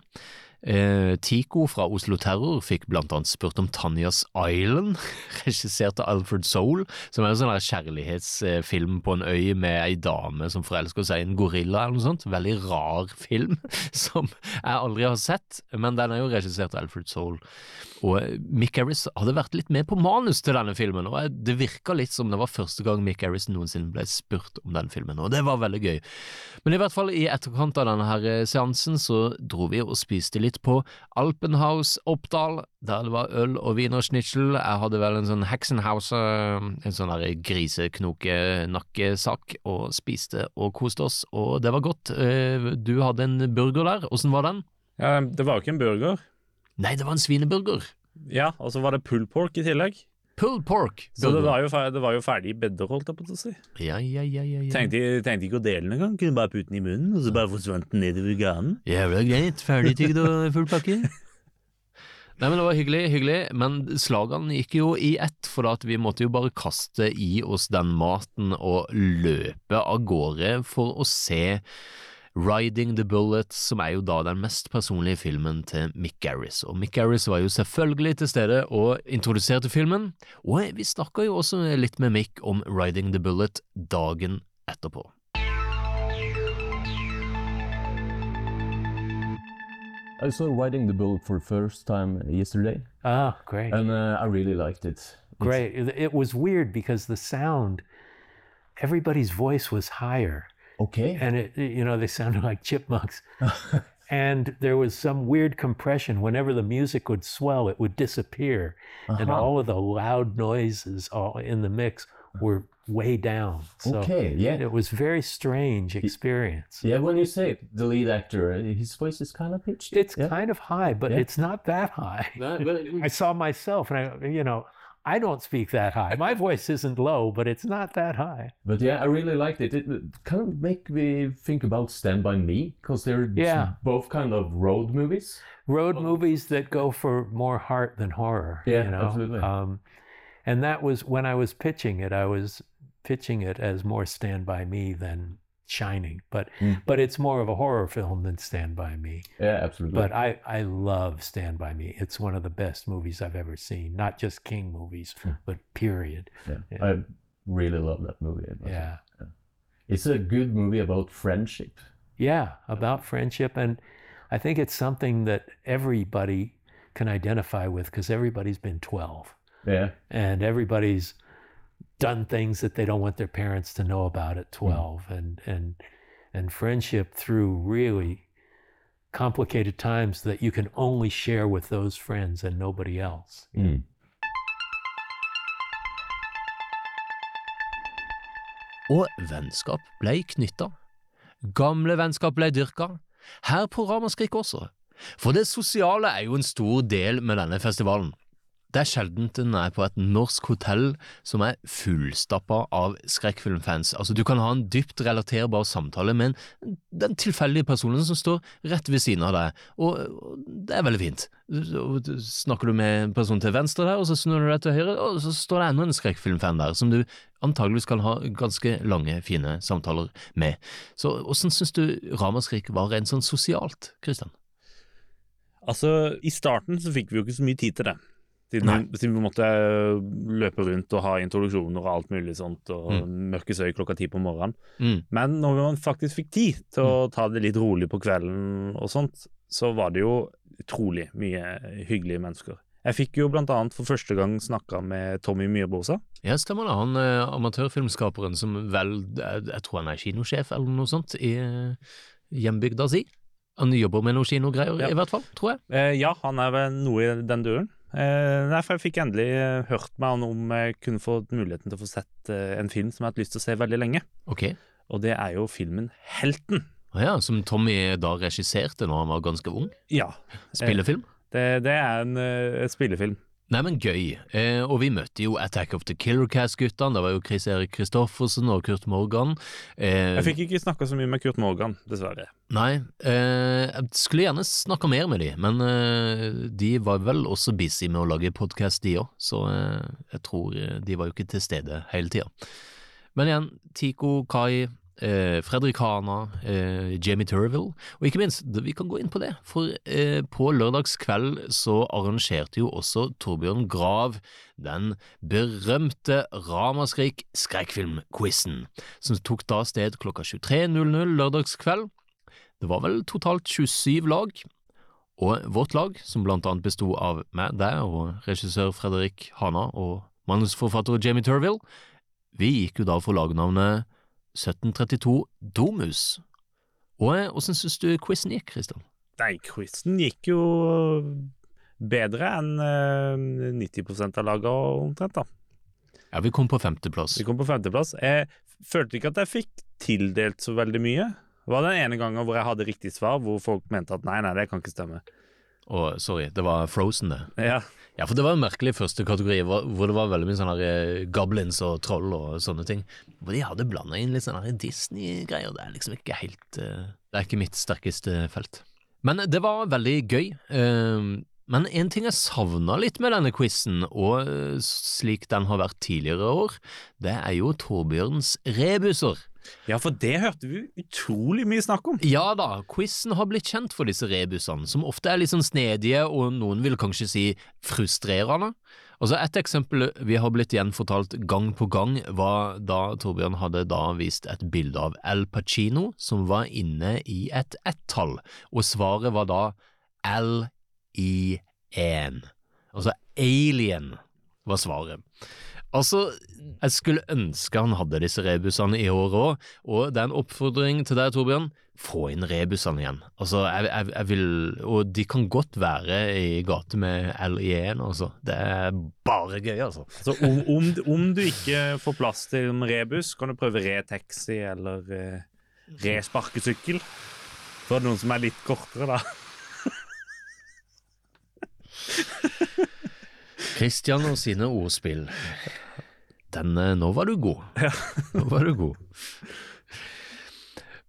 F: Eh, Tico fra Oslo Terror fikk blant annet spurt om Tanjas Island, *laughs* regissert av Alfred Soul, som er en sånn kjærlighetsfilm på en øy med ei dame som forelsker seg i en gorilla eller noe sånt. Veldig rar film *laughs* som jeg aldri har sett, men den er jo regissert av Alfred Soul. Og eh, Mick Harris hadde vært litt med på manus til denne filmen, og det virka litt som det var første gang Mick Harris noensinne ble spurt om den filmen, og det var veldig gøy. Men i hvert fall i etterkant av denne her eh, seansen så dro vi og spiste litt på Alpenhaus Oppdal, der det var øl og wienerschnitzel. Jeg hadde vel en sånn Hexenhaus, eh, en sånn griseknoke-nakkesak, og spiste og koste oss, og det var godt. Eh, Du hadde en burger der, åssen var den?
G: Ja, det var ikke en burger.
F: Nei, det var en svineburger.
G: Ja, og så var det pull pork i tillegg.
F: Pulled pork.
G: Så det var jo, det var jo ferdig i bedder, holdt jeg på å si.
F: Ja, ja, ja, ja, ja.
G: Tenkte, tenkte ikke å dele den engang. Kunne bare putte den i munnen, og så bare forsvant den nedover ganen.
F: Jævla greit. Ferdigtygd og full pakke. *laughs* Nei, men Det var hyggelig, hyggelig, men slagene gikk jo i ett, for at vi måtte jo bare kaste i oss den maten og løpe av gårde for å se Riding the Bullet, som er jo da den mest personlige filmen til Mick Garris. Og Mick Garris var jo selvfølgelig til stede og introduserte filmen, og vi snakka jo også litt med Mick om Riding the Bullet dagen etterpå.
I: I saw Riding the Bullet for the first time yesterday.
C: Ah, great.
I: And uh, I really liked it. It's-
C: Great. It, it was weird because the sound, everybody's voice was higher.
I: Okay.
C: And it, it- you know, they sounded *laughs* like chipmunks. *laughs* and there was some weird compression. Whenever the music would swell, it would disappear. And
I: Uh-huh.
C: all of the loud noises all in the mix were way down. So
I: Okay, yeah.
C: It was very strange experience.
I: Yeah, when you say it, the lead actor, uh, his voice is kind of pitched.
C: It's kind of high, but
I: Yeah.
C: it's not that high. *laughs* I saw myself and I, you know, I don't speak that high. My voice isn't low, but it's not that high.
I: But yeah, I really liked it. It kind of make me think about Stand By Me because they're
C: Yeah.
I: both kind of road movies.
C: road movies that go for more heart than horror.
I: Yeah,
C: you know?
I: absolutely.
C: Um, and that was when I was pitching it. I was pitching it as more Stand by Me than Shining, but
I: Mm.
C: but it's more of a horror film than Stand by Me.
I: Yeah, absolutely.
C: But I I love Stand by Me. It's one of the best movies I've ever seen. Not just King movies, but period.
I: yeah,
C: Yeah.
I: I really love that movie. Was-
C: Yeah.
I: It's a good movie about friendship.
C: Yeah, about friendship. And I think it's something that everybody can identify with because everybody's been 12
I: Yeah.
C: and everybody's done things that they don't want their parents to know about at 12 and and and friendship through really complicated times that you can only share with those friends and nobody else.
I: Mm.
F: Og vennskap knytta. Gamle vennskap dyrka. Her på Ramaskrik også. For det sosiale er jo en stor del med denne festivalen. Det er sjelden den er på et norsk hotell som er fullstappa av skrekkfilmfans. Altså, du kan ha en dypt relaterbar samtale med en, den tilfeldige personen som står rett ved siden av deg, og, og det er veldig fint. Så Snakker du med en person til venstre der, og så snur du deg til høyre, og så står det enda en skrekkfilmfan der, som du antageligvis kan ha ganske lange, fine samtaler med. Så åssen syns du Ramaskrik var rent sånn sosialt, Kristian?
G: Altså, I starten så fikk vi jo ikke så mye tid til det. Siden,
F: Nei.
G: siden vi måtte øh, løpe rundt og ha introduksjoner og alt mulig sånt, og mørke søy klokka ti på morgenen.
F: Mm.
G: Men når man faktisk fikk tid til å ta det litt rolig på kvelden og sånt, så var det jo utrolig mye hyggelige mennesker. Jeg fikk jo blant annet for første gang snakka med Tommy Myhrbosa.
F: Ja, stemmer det. Han eh, amatørfilmskaperen som vel Jeg, jeg tror han er kinosjef eller noe sånt i eh, hjembygda si. Han jobber med noen kinogreier,
G: Ja.
F: i hvert fall, tror jeg.
G: Eh, ja, han er vel noe i den duren. Eh, derfor jeg fikk endelig eh, hørt han om jeg kunne få muligheten til å få sett eh, en film som jeg har hatt lyst til å se veldig lenge.
F: Okay.
G: Og det er jo filmen Helten.
F: Ah, ja, som Tommy da regisserte når han var ganske ung?
G: Ja.
F: Spillefilm?
G: Det, det er en uh, spillefilm.
F: Nei, men gøy. Eh, og vi møtte jo Attack of the Killer Cast-guttene. Det var jo Chris Erik Kristoffersen og Kurt Morgan. Eh,
G: Jeg fikk ikke snakka så mye med Kurt Morgan, dessverre.
F: Nei, eh, jeg skulle gjerne snakka mer med de, men eh, de var vel også busy med å lage podkast, de òg, så eh, jeg tror eh, de var jo ikke til stede hele tida. Men igjen, Tico, Kai, eh, Fredrik Hana, eh, Jamie Turville, og ikke minst, vi kan gå inn på det, for eh, på lørdagskveld så arrangerte jo også Torbjørn Grav den berømte Ramaskrik skrekkfilmquizen, som tok da sted klokka 23.00 lørdagskveld. Det var vel totalt 27 lag, og vårt lag, som blant annet besto av meg, deg og regissør Fredrik Hana og manusforfatter Jamie Turville, vi gikk jo da for lagnavnet 1732 Domus. Og eh, åssen syns du quizen gikk, Kristian?
G: Nei, quizen gikk jo bedre enn eh, 90% av laga omtrent, da.
F: Ja, vi kom på femteplass.
G: Vi kom på femteplass. Jeg følte ikke at jeg fikk tildelt så veldig mye. Det var den ene gangen hvor jeg hadde riktig svar, hvor folk mente at nei, nei, det kan ikke stemme.
F: Å, sorry, det var Frozen, det.
G: Ja.
F: Ja, for det var en merkelig første kategori, hvor det var veldig mye sånne her, eh, goblins og troll og sånne ting. Hvor de hadde blanda inn litt sånne Disney-greier. Det er liksom ikke helt eh, Det er ikke mitt sterkeste felt. Men det var veldig gøy. eh, Men en ting jeg savna litt med denne quizen, og slik den har vært tidligere år, det er jo Torbjørns rebuser.
G: Ja, for det hørte vi utrolig mye snakk om.
F: Ja da, quizen har blitt kjent for disse rebusene, som ofte er litt sånn snedige, og noen vil kanskje si frustrerende. Altså Et eksempel vi har blitt gjenfortalt gang på gang, var da Torbjørn hadde da vist et bilde av Al Pacino, som var inne i et ett-tall, og svaret var da L-I-1. Altså alien var svaret. Altså, jeg skulle ønske han hadde disse rebusene i år òg, og det er en oppfordring til deg, Torbjørn. Få inn rebusene igjen. Altså, jeg, jeg, jeg vil Og de kan godt være i gate med L1, altså. Det er bare gøy, altså.
G: Så om, om, om du ikke får plass til en rebus, kan du prøve re-taxi eller eh, re-sparkesykkel. For noen som er litt kortere, da. *laughs*
F: Christian og sine ordspill. Den, eh, nå var du god. Nå var du god.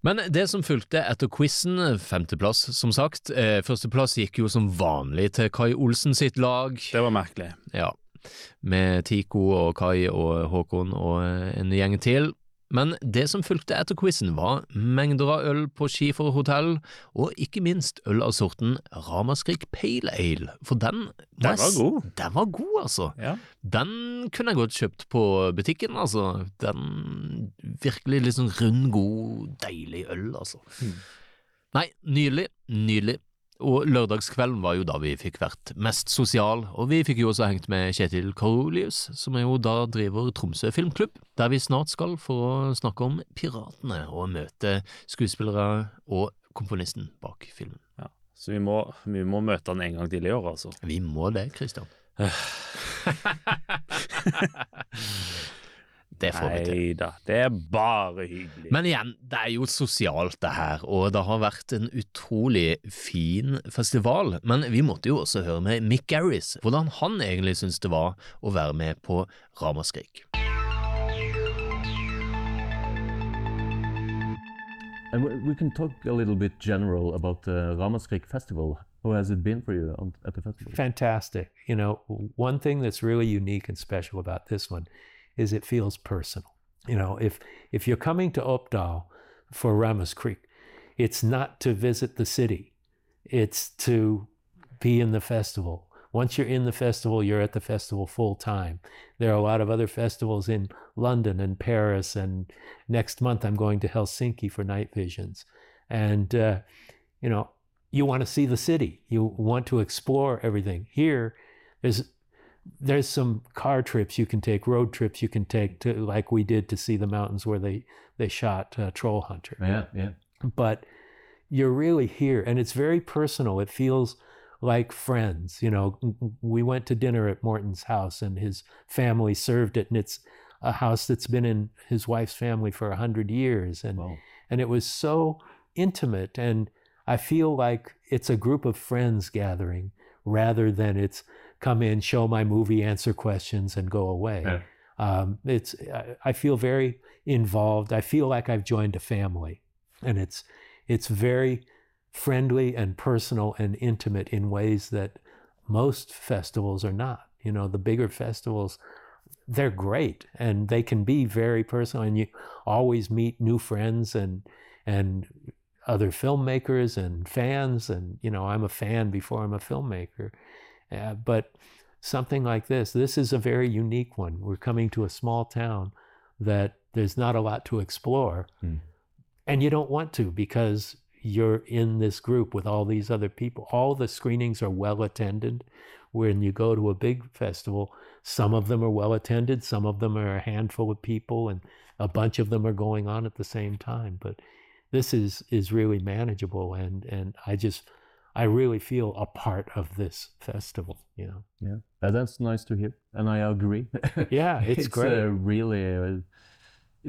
F: Men det som fulgte etter quizen, femteplass som sagt, eh, førsteplass gikk jo som vanlig til Kai Olsen sitt lag.
G: Det var merkelig.
F: Ja, med Tico og Kai og Håkon og en gjeng til. Men det som fulgte etter quizen var mengder av øl på Skifer hotell, og ikke minst øl av sorten Ramaskrik Pale Ale, for den
G: Den var god.
F: Den var god, altså.
G: Ja.
F: Den kunne jeg godt kjøpt på butikken, altså. Den virkelig litt sånn rund, god, deilig øl, altså. Nei, nydelig, nydelig. Og lørdagskvelden var jo da vi fikk vært mest sosial, og vi fikk jo også hengt med Kjetil Karolius, som jo da driver Tromsø filmklubb, der vi snart skal for å snakke om Piratene og møte skuespillere og komponisten bak filmen.
G: Ja. Så vi må, vi må møte han en gang til i år, altså.
F: Vi må det, Christian. *sighs* *laughs* Det får vi til.
G: Nei da, det er bare hyggelig.
F: Men igjen, det er jo sosialt det her, og det har vært en utrolig fin festival. Men vi måtte jo også høre med Mick Garris, hvordan han egentlig syntes det var å være med på Ramaskrik.
I: And we- can talk a little bit general about the Ramaskrik Festival. How has it been for you on, at the festival?
C: Fantastic. You know, one thing that's really unique and special about this one is it feels personal. You know, if if you're coming to Opdal for Ramas Creek, it's not to visit the city. It's to be in the festival. Once you're in the festival, you're at the festival full time. There are a lot of other festivals in London and Paris, and next month I'm going to Helsinki for Night Visions. And, uh, you know, you want to see the city, you want to explore everything. Here, there's there's some car trips you can take, road trips you can take to, like we did to see the mountains where they they shot uh, Troll Hunter.
I: Yeah, yeah.
C: but you're really here and it's very personal. It feels like friends you know. We went to dinner at morton's house and his family served it and it's a house that's been in his wife's family for a hundred years and and it was so intimate and i feel like it's a group of friends gathering rather than it's come in show my movie answer questions and go away.
I: Yeah.
C: um, it's I, I feel very involved. I feel like i've joined a family and it's it's very friendly and personal and intimate in ways that most festivals are not. You know the bigger festivals they're great and they can be very personal and you always meet new friends and and other filmmakers and fans and you know i'm a fan before i'm a filmmaker uh, but something like this this is a very unique one we're coming to a small town that there's not a lot to explore and you don't want to because you're in this group with all these other people. All the screenings are well attended. When you go to a big festival, some of them are well attended, some of them are a handful of people, and a bunch of them are going on at the same time. But this is is really manageable, and and I just I really feel a part of this festival. You know.
I: Yeah, Uh, that's nice to hear, and I agree. *laughs*
C: Yeah, it's great.
I: Uh, really, uh,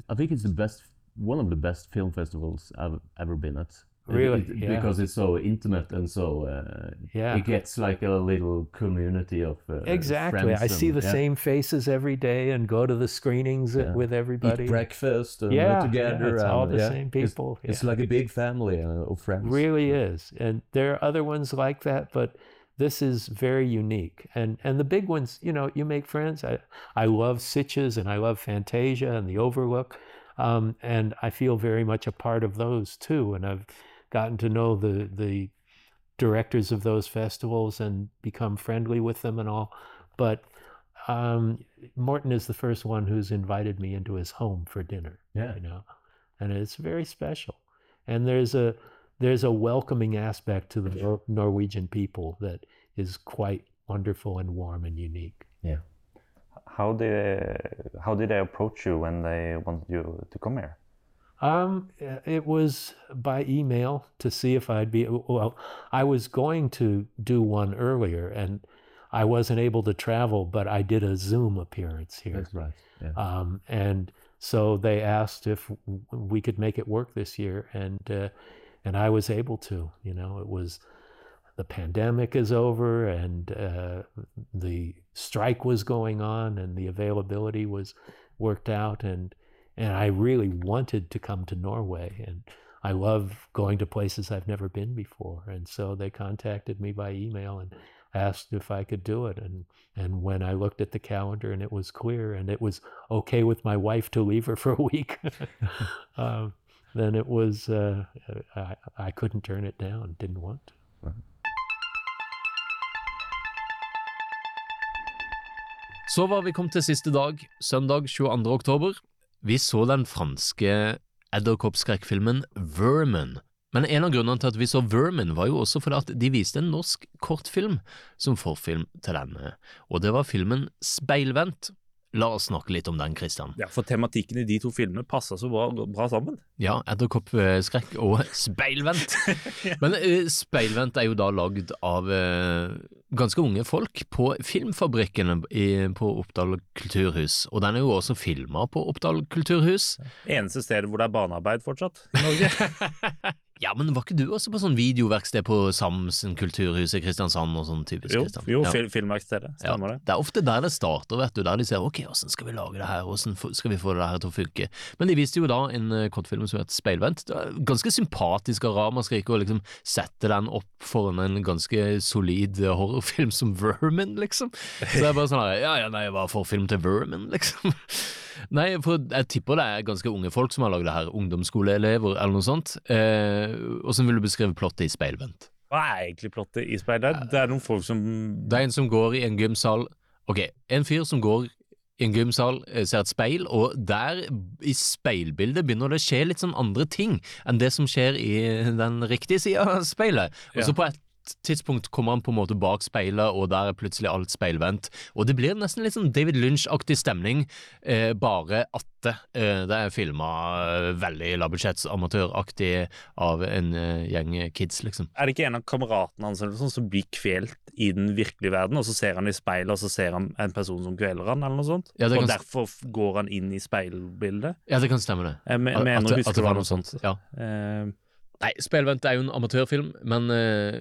I: I think it's the best, one of the best film festivals I've ever been at.
C: Really?
I: it-
C: Yeah.
I: because it's so intimate and so uh,
C: Yeah.
I: it gets like a little community of uh,
C: Exactly. I see the
I: yeah.
C: same faces every day and go to the screenings
I: Yeah.
C: with everybody.
I: Eat breakfast and
C: yeah,
I: together.
C: yeah, it's all the same people.
I: It's,
C: yeah.
I: like a big family uh, of friends.
C: really is and there are other ones like that but this is very unique and and the big ones you know you make friends i i love sitches and i love fantasia and the overlook um, and i feel very much a part of those too and i've gotten to know the the directors of those festivals and become friendly with them and all but um, morton is the first one who's invited me into his home for dinner
I: Yeah.
C: you know and it's very special and there's a there's a welcoming aspect to the Nor- Norwegian people that is quite wonderful and warm and unique.
I: Yeah.
H: How did how did they approach you when they wanted you to come here?
C: Um, uh, it was by email to see if I'd be well. I was going to do one earlier, and I wasn't able to travel, but I did a Zoom appearance here.
I: That's right. Yeah.
C: Um, and so they asked if we could make it work this year, and uh, and I was able to. You know, it was the pandemic is over and uh, the strike was going on and the availability was worked out and and I really wanted to come to Norway and I love going to places I've never been before and so they contacted me by email and asked if I could do it and and when I looked at the calendar and it was clear and it was okay with my wife to leave her *laughs* for a week *laughs* um, then it was uh, I, I couldn't turn it down didn't want to
F: Så var vi kommet til siste dag, søndag 22. oktober. Vi så den franske edderkoppskrekkfilmen Vermin. Men en av grunnene til at vi så Vermin, var jo også fordi at de viste en norsk kortfilm som forfilm til denne, og det var filmen Speilvendt. La oss snakke litt om den, Christian.
G: Ja, For tematikken i de to filmene passer så bra, bra sammen.
F: Ja, edderkoppskrekk og *laughs* speilvendt. *laughs* Men uh, speilvendt er jo da lagd av uh, ganske unge folk på Filmfabrikken i, på Oppdal kulturhus, og den er jo også filma på Oppdal kulturhus.
G: Eneste stedet hvor det er barnearbeid fortsatt i Norge. *laughs*
F: Ja, men var ikke du også på sånn videoverksted på Samsen kulturhus i Kristiansand og sånn typisk?
G: Jo, jo
F: Ja.
G: fil filmverkstedet. Stemmer
F: Ja,
G: det.
F: det er ofte der det starter, vet du, der de ser ok, hvordan skal vi lage det her, hvordan skal vi få det her til å funke. Men de viste jo da en eh, kortfilm som het Speilvendt. Ganske sympatisk av ramaskrik å liksom sette den opp foran en ganske solid eh, horrorfilm som Vermin, liksom. Så er bare sånn ja ja, nei, hva for film til Vermin, liksom? *laughs* Nei, for jeg tipper det er ganske unge folk som har lagd det her, ungdomsskoleelever eller noe sånt. Eh, Åssen vil du beskrive plottet i Speilvendt?
G: Hva er egentlig plottet i Speilvendt? Det er noen folk som
F: Det er en som går i en gymsal Ok, en fyr som går i en gymsal, eh, ser et speil, og der i speilbildet begynner det å skje litt sånn andre ting enn det som skjer i den riktige sida av speilet. Og så
G: Ja.
F: på et tidspunkt kommer han på en måte bak speilet, og der er plutselig alt speilvendt. Og det blir nesten litt sånn David Lynch-aktig stemning, eh, bare at det, eh, det er filma eh, veldig lavbudsjettsamatøraktig av en eh, gjeng kids, liksom.
G: Er det ikke en av kameratene hans sånn, som blir kvelt i den virkelige verden, og så ser han i speilet, og så ser han en person som kveler han, eller noe sånt?
F: Ja,
G: og derfor går han inn i speilbildet?
F: Ja, det kan stemme, det.
G: Jeg mener
F: at at det var noe sånt. Ja. Nei, Spelvendt er jo en amatørfilm, men uh,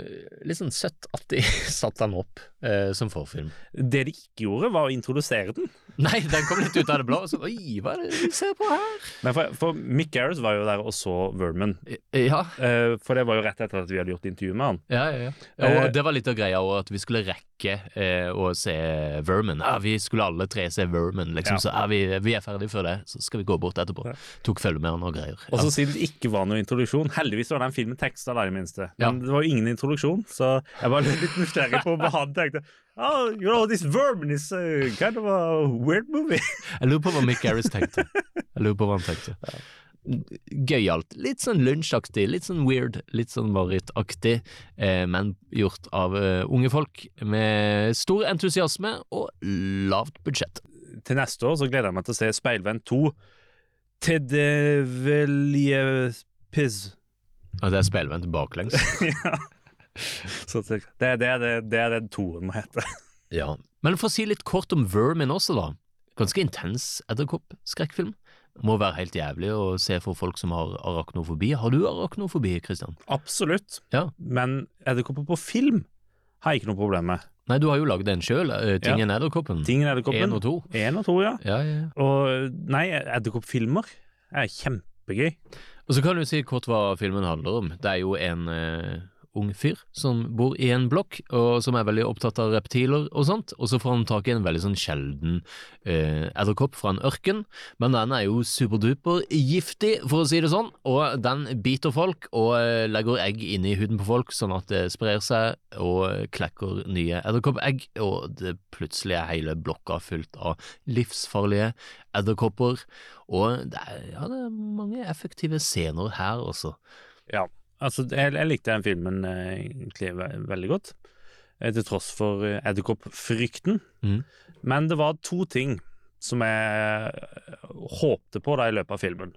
F: litt sånn søtt at de *laughs* satte den opp uh, som forfilm.
G: det de ikke gjorde, var å introdusere den. *laughs*
F: Nei, den kom litt ut av det blå. Så, Oi, hva er det vi ser på her?
G: Men for, for Mick Garris var jo der og så Vermin.
F: Ja.
G: Uh, for det var jo rett etter at vi hadde gjort intervju med han.
F: Ja, ja, ja. Og det var litt av greia også, at vi skulle rekke å se Vermin. Ja, vi skulle alle tre se Vermin, liksom.
G: Ja.
F: Så vi, vi er ferdig før det, så skal vi gå bort etterpå. Tok følge med han og greier.
G: Og så
F: Ja.
G: siden det ikke var noen introduksjon Heldigvis var den filmen teksta, da, i det minste. Men
F: Ja.
G: det var jo ingen introduksjon, så jeg var litt nysgjerrig på hva han tenkte. Oh, you know, this Vermin is uh, kind of a weird movie.
F: Jeg lurer på hva Mick Garris tenkte. Jeg lurer på hva han tenkte. Gøyalt. Litt sånn lunsjaktig, litt sånn weird, litt sånn Marit-aktig, eh, men gjort av eh, unge folk med stor entusiasme og lavt budsjett.
G: Til neste år så gleder jeg meg til å se Speilvenn 2. Tedevelje det piz.
F: Og det er meg baklengs. *laughs*
G: ja. Så det, det, det, det, det er det toen må hete.
F: Ja. Men for å si litt kort om Vermin også, da. Ganske intens edderkoppskrekkfilm. Må være helt jævlig å se for folk som har arachnofobi. Har du arachnofobi, Christian?
G: Absolutt.
F: Ja.
G: Men edderkopper på film har jeg ikke noe problem med.
F: Nei, du har jo lagd en sjøl, Tingen
G: Ja.
F: Edderkoppen.
G: Tingen Edderkoppen.
F: Én og to.
G: En og to, ja.
F: Ja, ja, ja.
G: Og nei, edderkoppfilmer er kjempegøy.
F: Og så kan du si kort hva filmen handler om. Det er jo en eh, ung fyr som bor i en blokk, og som er veldig opptatt av reptiler og sånt, og så får han tak i en veldig sånn sjelden eh, edderkopp fra en ørken, men den er jo superduper giftig, for å si det sånn, og den biter folk og eh, legger egg inni huden på folk, sånn at det sprer seg og klekker nye edderkoppegg, og det plutselig er hele blokka fullt av livsfarlige edderkopper, og det er, ja, det er mange effektive scener her også.
G: Ja, altså jeg, jeg likte den filmen eh, egentlig ve veldig godt, eh, til tross for eh, edderkoppfrykten.
F: Mm.
G: Men det var to ting som jeg håpte på da i løpet av filmen.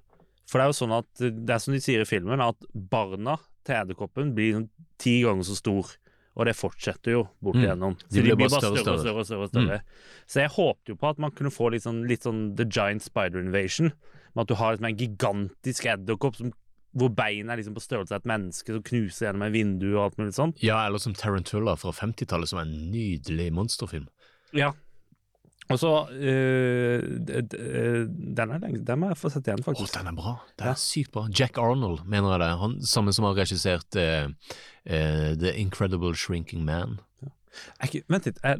G: For det er jo sånn at det er som de sier i filmen, at barna til edderkoppen blir sånn ti ganger så stor. Og det fortsetter jo bort
F: Mm.
G: igjennom. Så de
F: blir bare større og
G: større. og større, og større. Så jeg håpte jo på at man kunne få litt sånn, litt sånn The Giant Spider Invasion. Med at du har liksom en gigantisk edderkopp som hvor beina er liksom på størrelse av et menneske som knuser gjennom et vindu og alt mulig sånt.
F: Ja, eller som Tarantula fra 50-tallet, som er en nydelig monsterfilm.
G: Ja. Og så øh, Den er lenge Den må jeg få sett igjen,
F: Å,
G: faktisk.
F: den er bra. Den er sykt bra. Jack Arnold, mener jeg det. Han samme som har regissert uh, uh, The Incredible Shrinking Man.
G: Er ikke, vent litt. Er,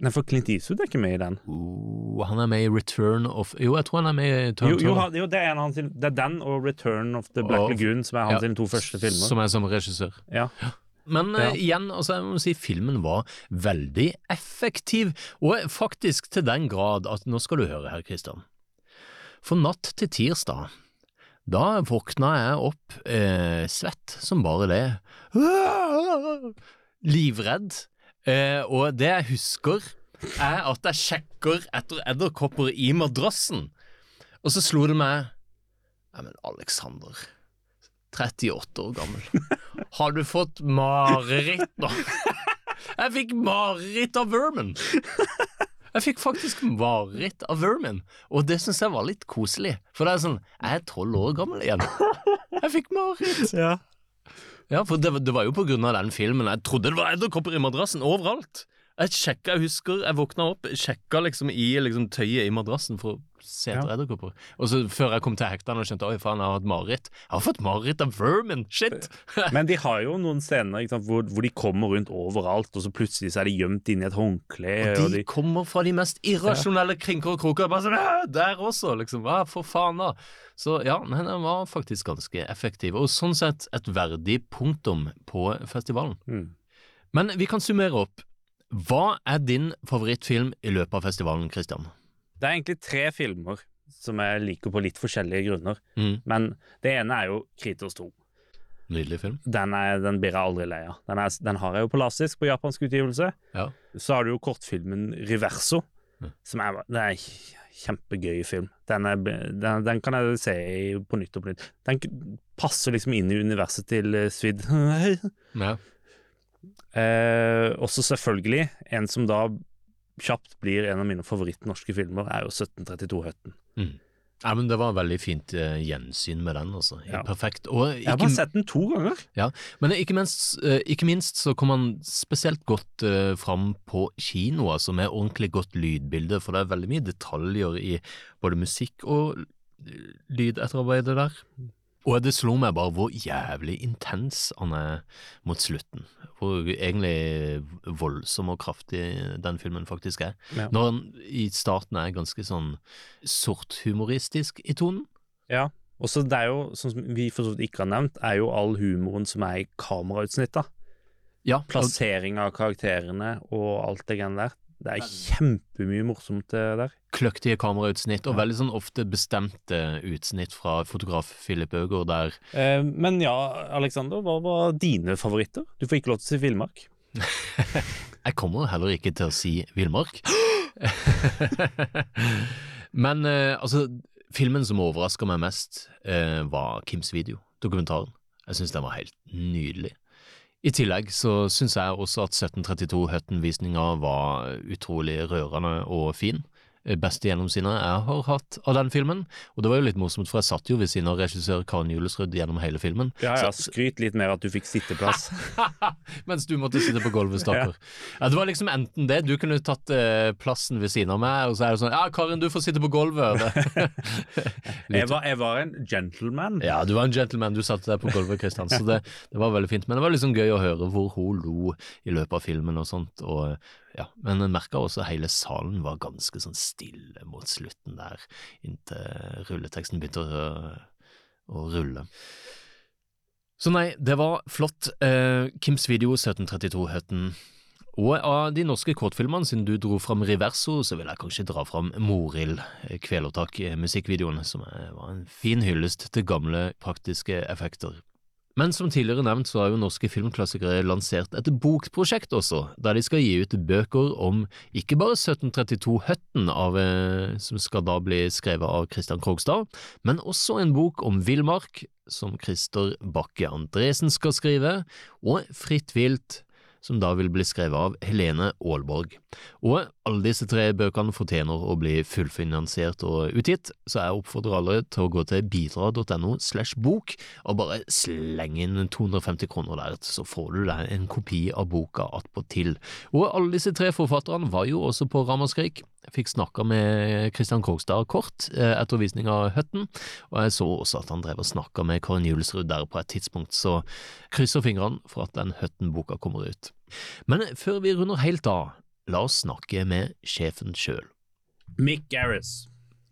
G: nei, for Clint Eastwood er ikke med i den.
F: Oh, han er med i Return of Jo, jeg tror han er med i
G: Jo,
F: Tarantula.
G: jo, han- jo det, er hans, det er den og Return of the Black
F: Og-
G: Lagoon som er hans
F: Ja,
G: to første filmer.
F: Som er som regissør.
G: Ja.
F: Men
G: Ja.
F: uh, igjen, altså, jeg må si filmen var veldig effektiv, og faktisk til den grad at Nå skal du høre her, Kristian. For natt til tirsdag, da våkna jeg opp eh, svett som bare det. *laughs* Livredd. Eh, og det jeg husker, er at jeg sjekker etter edderkopper i madrassen. Og så slo det meg Nei, men Alexander. 38 år gammel. Har du fått mareritt nå? Jeg fikk mareritt av vermin. Jeg fikk faktisk mareritt av vermin, og det syns jeg var litt koselig. For det er sånn Jeg er tolv år gammel igjen. Jeg fikk mareritt.
G: Ja.
F: Ja, for det, det var jo på grunn av den filmen. Jeg trodde det var edderkopper i madrassen overalt. Jeg sjekka, jeg husker jeg våkna opp, sjekka liksom i liksom, tøyet i madrassen for å se etter
G: Ja.
F: edderkopper. Og så før jeg kom til hektene og skjønte oi faen, jeg har hatt mareritt. Jeg har fått mareritt av vermin, shit! *laughs*
G: Men de har jo noen scener sant, hvor, hvor de kommer rundt overalt, og så plutselig så er de gjemt inni et håndkle.
F: Og de kommer fra de mest irrasjonelle krinker og kroker. Bare sånn, «Æ, Der også, liksom. Hva for faen, da? Så ja, men den var faktisk ganske effektiv. Og sånn sett et verdig punktum på festivalen.
G: Mm.
F: Men vi kan summere opp. Hva er din favorittfilm i løpet av festivalen, Christian?
G: Det er egentlig tre filmer som jeg liker på litt forskjellige grunner.
F: Mm.
G: Men det ene er jo Kritos 2.
F: Nydelig film.
G: Den, er, den blir jeg aldri lei av. Den, er, den har jeg jo på lastisk på japansk utgivelse.
F: Ja.
G: Så har du jo kortfilmen Riverso, som er, det er en kjempegøy film. Den, er, den, den kan jeg se på nytt og på nytt. Den passer liksom inn i universet til eh, Svid. *laughs*
F: Ja.
G: Eh, også selvfølgelig, en som da kjapt blir en av mine favorittnorske filmer, er jo 1732 Høtten.
F: Mm. Ja, men Det var veldig fint eh, gjensyn med den. altså.
G: Ja.
F: Perfekt. Og
G: Jeg har bare sett den to ganger.
F: Ja, Men ikke minst, eh, ikke minst så kom han spesielt godt eh, fram på kino, altså med ordentlig godt lydbilde, for det er veldig mye detaljer i både musikk og lydetterarbeidet der. Og det slo meg bare hvor jævlig intens han er mot slutten. Hvor egentlig voldsom og kraftig den filmen faktisk er.
G: Ja.
F: Når han i starten er ganske sånn sorthumoristisk i tonen.
G: Ja, og så det er jo, sånn som vi for så vidt ikke har nevnt, er jo all humoren som er i kamerautsnitta.
F: Ja,
G: Plassering av karakterene og alt det greiene der. Det er kjempemye morsomt der.
F: kløktige kamerautsnitt, og veldig sånn ofte bestemte utsnitt fra fotograf Philip Øgård der
G: Eh, men ja, Alexander, hva var dine favoritter? Du får ikke lov til å si Villmark. *laughs*
F: Jeg kommer heller ikke til å si villmark. *laughs* Men eh, altså, filmen som overraska meg mest, eh, var Kims video, dokumentaren. Jeg syns den var helt nydelig. I tillegg så syns jeg også at 1732 Hutton-visninga var utrolig rørende og fin. Eh, Beste gjennomsynet jeg har hatt av den filmen. Og det var jo litt morsomt, for jeg satt jo ved siden av regissør Karen Julesrud gjennom hele filmen.
G: Ja, ja,
F: Så-
G: skryt litt mer at du fikk sitteplass. *laughs*
F: Mens du måtte sitte på gulvet, stakkar. Ja, det var liksom enten det, du kunne tatt eh, plassen ved siden av meg, og så er det sånn Ja, Karin, du får sitte på gulvet. *laughs* *laughs*
G: jeg, var, jeg var en gentleman.
F: Ja, du var en gentleman, du satte deg på gulvet, Kristian, så det, det var veldig fint. Men det var liksom gøy å høre hvor hun lo i løpet av filmen og sånt. Og, ja. Men jeg merka også at hele salen var ganske sånn stille mot slutten der, inntil rulleteksten begynte å, å rulle. Så nei, det var flott. Eh, Kims video 1732 Høtten. Og av de norske kortfilmene, siden du dro fram Riverso, så vil jeg kanskje dra fram Morild, eh, Kvelertak-musikkvideoen, som er- var en fin hyllest til gamle praktiske effekter. Men som tidligere nevnt så har jo norske filmklassikere lansert et bokprosjekt også, der de skal gi ut bøker om ikke bare 1732 Høtten, av, eh, som skal da bli skrevet av Christian Krogstad, men også en bok om villmark, som Christer Bakke Andresen skal skrive, og Fritt vilt, som da vil bli skrevet av Helene Aalborg. Og alle disse tre bøkene fortjener å bli fullfinansiert og utgitt, så jeg oppfordrer alle til å gå til bidra.no slash bok og bare slenge inn 250 kroner der, så får du deg en kopi av boka attpåtil. Og alle disse tre forfatterne var jo også på Ramaskrik. Jeg fikk snakka med Christian Krogstad kort eh, etter visning av Høtten, og jeg så også at han drev og snakka med Karin Julsrud der på et tidspunkt, så krysser fingrene for at den Høtten-boka kommer ut. Men før vi runder helt av, la oss snakke med sjefen sjøl.
G: Mick Garris.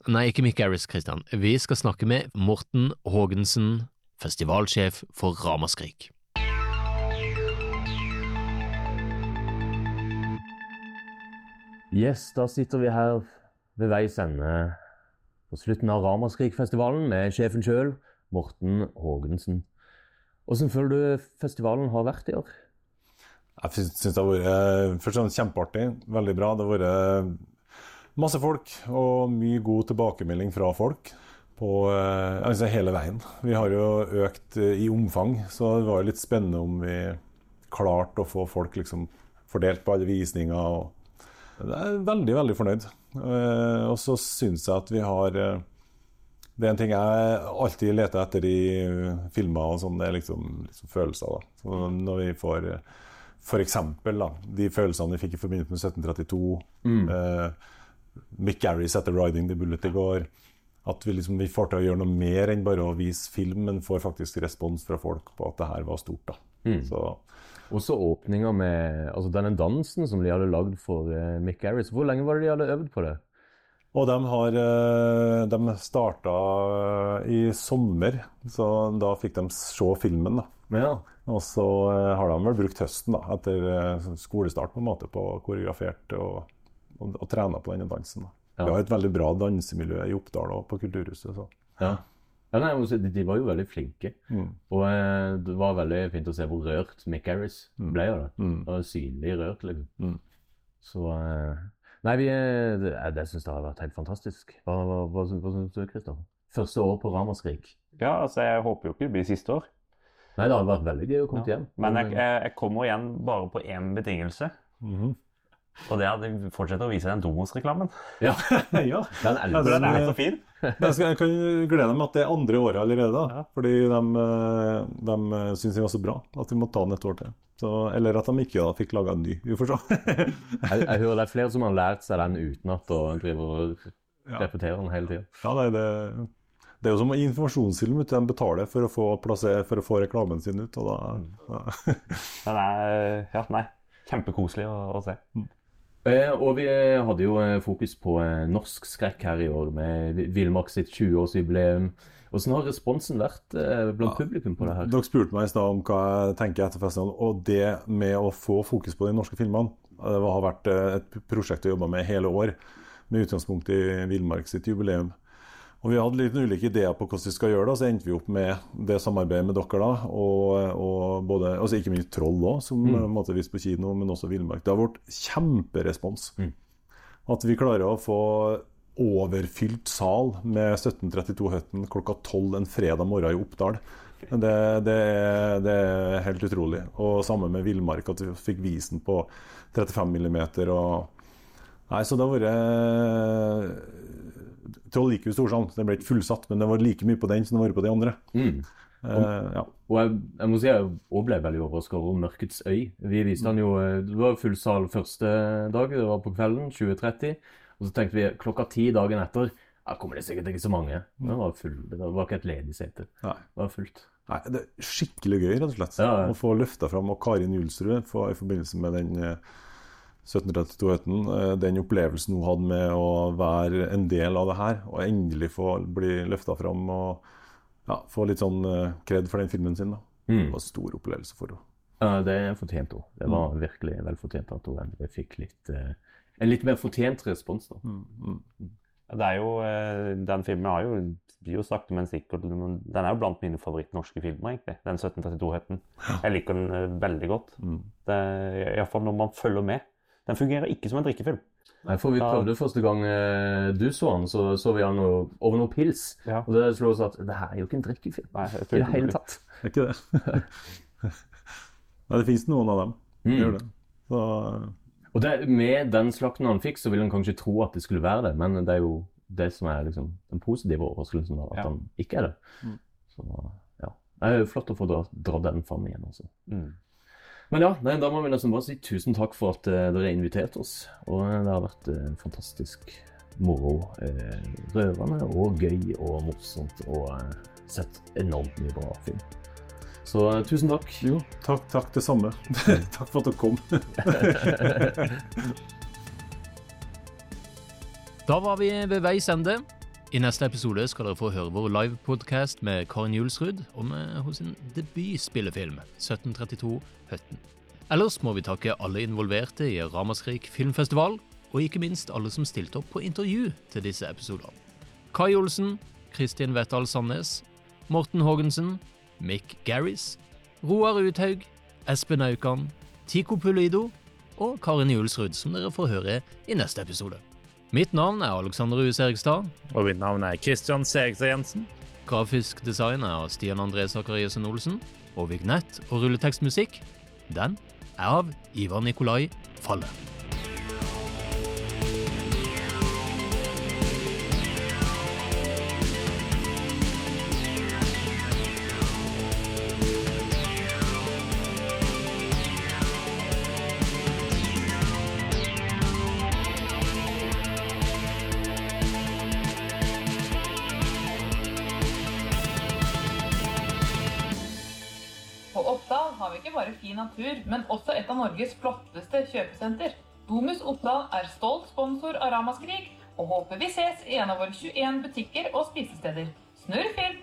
F: Nei, ikke Mick Garris, Christian. Vi skal snakke med Morten Haagensen, festivalsjef for Ramaskrik.
I: Yes, da sitter vi her ved veis ende på slutten av Ramaskrik-festivalen med sjefen sjøl, Morten Haagensen. Hvordan føler du festivalen har vært i år?
L: Jeg syns det har vært først og fremst kjempeartig. Veldig bra. Det har vært masse folk og mye god tilbakemelding fra folk på eh, altså hele veien. Vi har jo økt eh, i omfang, så det var litt spennende om vi klarte å få folk liksom fordelt på alle visninger. og jeg er veldig, veldig fornøyd. Eh, og så syns jeg at vi har Det er en ting jeg alltid leter etter i filmer og sånn, det er liksom, liksom følelser. når vi får f.eks. de følelsene vi fikk i forbindelse med 1732.
I: Mm.
L: Eh, Mick Garris etter 'Riding the Bullet' i går. At vi, liksom, vi får til å gjøre noe mer enn bare å vise film, men får faktisk respons fra folk på at det her var stort.
I: Mm.
L: Så
I: Også åpninga med altså denne dansen som de hadde lagd for eh, Mick Garris. Hvor lenge var det de hadde øvd på det?
L: Og de har eh, De starta i sommer, så da fikk de se filmen. da. Og så eh, har de vel brukt høsten da, etter eh, skolestart på en måte på koreografert og, og, og trena på denne dansen. da.
I: Ja.
L: Vi har et veldig bra dansemiljø i Oppdal og på Kulturhuset. så
I: Ja. Ja, nei, jeg de, var jo veldig flinke.
L: Mm.
I: Og eh, det var veldig fint å se hvor rørt Mick Harris ble av det.
L: Mm.
I: Og synlig rørt, liksom.
L: Mm.
I: Så eh, Nei, vi, eh, det, det syns jeg har vært helt fantastisk. Hva, hva, hva, hva syns du, Kristoffer? Første år på Ramaskrik.
H: Ja, altså jeg håper jo ikke det blir siste år.
I: Nei, det hadde vært veldig gøy å komme
H: Ja.
I: hjem.
H: Men jeg, jeg, jeg kommer igjen bare på én betingelse.
L: Mhm.
H: Og det er at de fortsetter å vise den Domos-reklamen.
I: Ja. *laughs*
L: ja.
I: Den
H: For den er så fin.
L: Jeg, kan glede meg at det er andre året allerede. da. Fordi de, eh, de syns den var så bra at vi må ta den et år til. Så, eller at de ikke da fikk laga en ny. Vi får se. *laughs*
I: jeg, jeg hører det er flere som har lært seg den utenat og driver og repeterer den hele tida.
L: Ja, nei, det, det er jo som informasjonsfilm. De betaler for å få, plasser, for å få reklamen sin ut. og da... Ja.
H: Den er ja, nei, kjempekoselig å, å se.
I: Eh, og vi eh, hadde jo eh, fokus på eh, norsk skrekk her i år med Vi- Villmark sitt 20-årsjubileum. Hvordan har responsen vært blant blant publikum på det her?
L: Dere spurte meg i stad om hva jeg tenker etter festivalen. Og det med å få fokus på de norske filmene det har vært eh, et prosjekt jeg jobba med hele år, med utgangspunkt i Villmark sitt jubileum. Og Vi hadde litt ulike ideer på hvordan vi skal gjøre det, så endte vi opp med det samarbeidet med dere. da, og, og både, altså Ikke minst Troll òg, som
I: Mm.
L: måtte vise på kino, men også Villmark. Det har vært kjemperespons.
I: Mm.
L: At vi klarer å få overfylt sal med 1732-høtten klokka tolv en fredag morgen i Oppdal. Det, det, er, det er helt utrolig. Og samme med Villmark, at vi fikk vist den på 35 mm. Og, nei, så det har vært Troll gikk jo i Storsand, den ble ikke fullsatt, men det var like mye på den som det var på de andre.
I: Mm.
L: Uh, ja.
I: Og jeg, jeg må si jeg også ble veldig overraska over Mørkets øy. Vi viste han jo, eh, Det var full sal første dag, det var på kvelden, 20.30. Og så tenkte vi klokka ti dagen etter ja, kommer det sikkert ikke så mange. Men det var full, det var ikke et ledig sete.
L: Nei.
I: Det var fullt.
L: Nei, det er skikkelig gøy, rett og slett.
I: Ja, ja.
L: Å få løfta fram og Karin Julsrud i forbindelse med den eh, 1732-høtten, eh, den opplevelsen hun hadde med å være en del av det her, og endelig få bli løfta fram og ja, få litt sånn eh, kred for den filmen sin. da.
I: Mm.
L: Det var en stor opplevelse for henne.
I: Ja, det fortjente hun. Det var
L: Mm.
I: virkelig velfortjent at hun endelig fikk litt, eh, en litt mer fortjent respons. da.
L: Mm,
H: Det er jo, Den filmen har jo, blir jo sakte, men sikkert men Den er jo blant mine favoritt-norske filmer, egentlig. Den 1732-heten. Jeg liker den veldig godt.
L: Mm.
H: Iallfall når man følger med. Den fungerer ikke som en drikkefilm.
I: Nei, for vi prøvde første gang eh, du så den, så så vi den over noe pils.
H: Ja.
I: Og det slo oss at det her er jo ikke en drikkefilm
H: Nei,
I: i det hele tatt.
L: Er ikke det? *laughs* Nei, det fins noen av dem.
I: Mm.
L: Gjør det. Så,
I: Og det, med den slakten han fikk, så ville han kanskje tro at det skulle være det, men det er jo det som er liksom den positive overraskelsen, at
H: Ja.
I: han ikke er det.
H: Mm.
I: Så ja. Det er jo flott å få dra, dra den fram igjen, altså.
H: Mm.
I: Men ja, nei, da må vi nesten bare si tusen takk for at uh, dere inviterte oss. Og eh, det har vært uh, fantastisk moro. Uh, rørende og gøy og morsomt. Og sett enormt mye bra film. Så tusen takk.
L: Jo, takk, takk det samme. *laughs* takk for at dere kom. *laughs*
F: Da var vi ved veis ende. I neste episode skal dere få høre vår livepodkast med Karin Julsrud om eh, hos sin debutspillefilm 1732 Høtten. Ellers må vi takke alle involverte i Ramaskrik filmfestival, og ikke minst alle som stilte opp på intervju til disse episodene. Kai Olsen, Kristin Wettal Sandnes, Morten Haagensen, Mick Garris, Roar Uthaug, Espen Aukan, Tico Pulido og Karin Julsrud, som dere får høre i neste episode. Mitt navn er Alexander Rues Erikstad.
G: Og mitt navn er Kristian Serigstad Jensen.
F: Grafisk design er Stian André Sakariassen Olsen. Og vignett og rulletekstmusikk, den er av Ivar Nikolai Falle.
M: Norges flotteste kjøpesenter. Domus Oppdal er stolt sponsor av Ramaskrik, og håper vi ses i en av våre 21 butikker og spisesteder. Snurr film!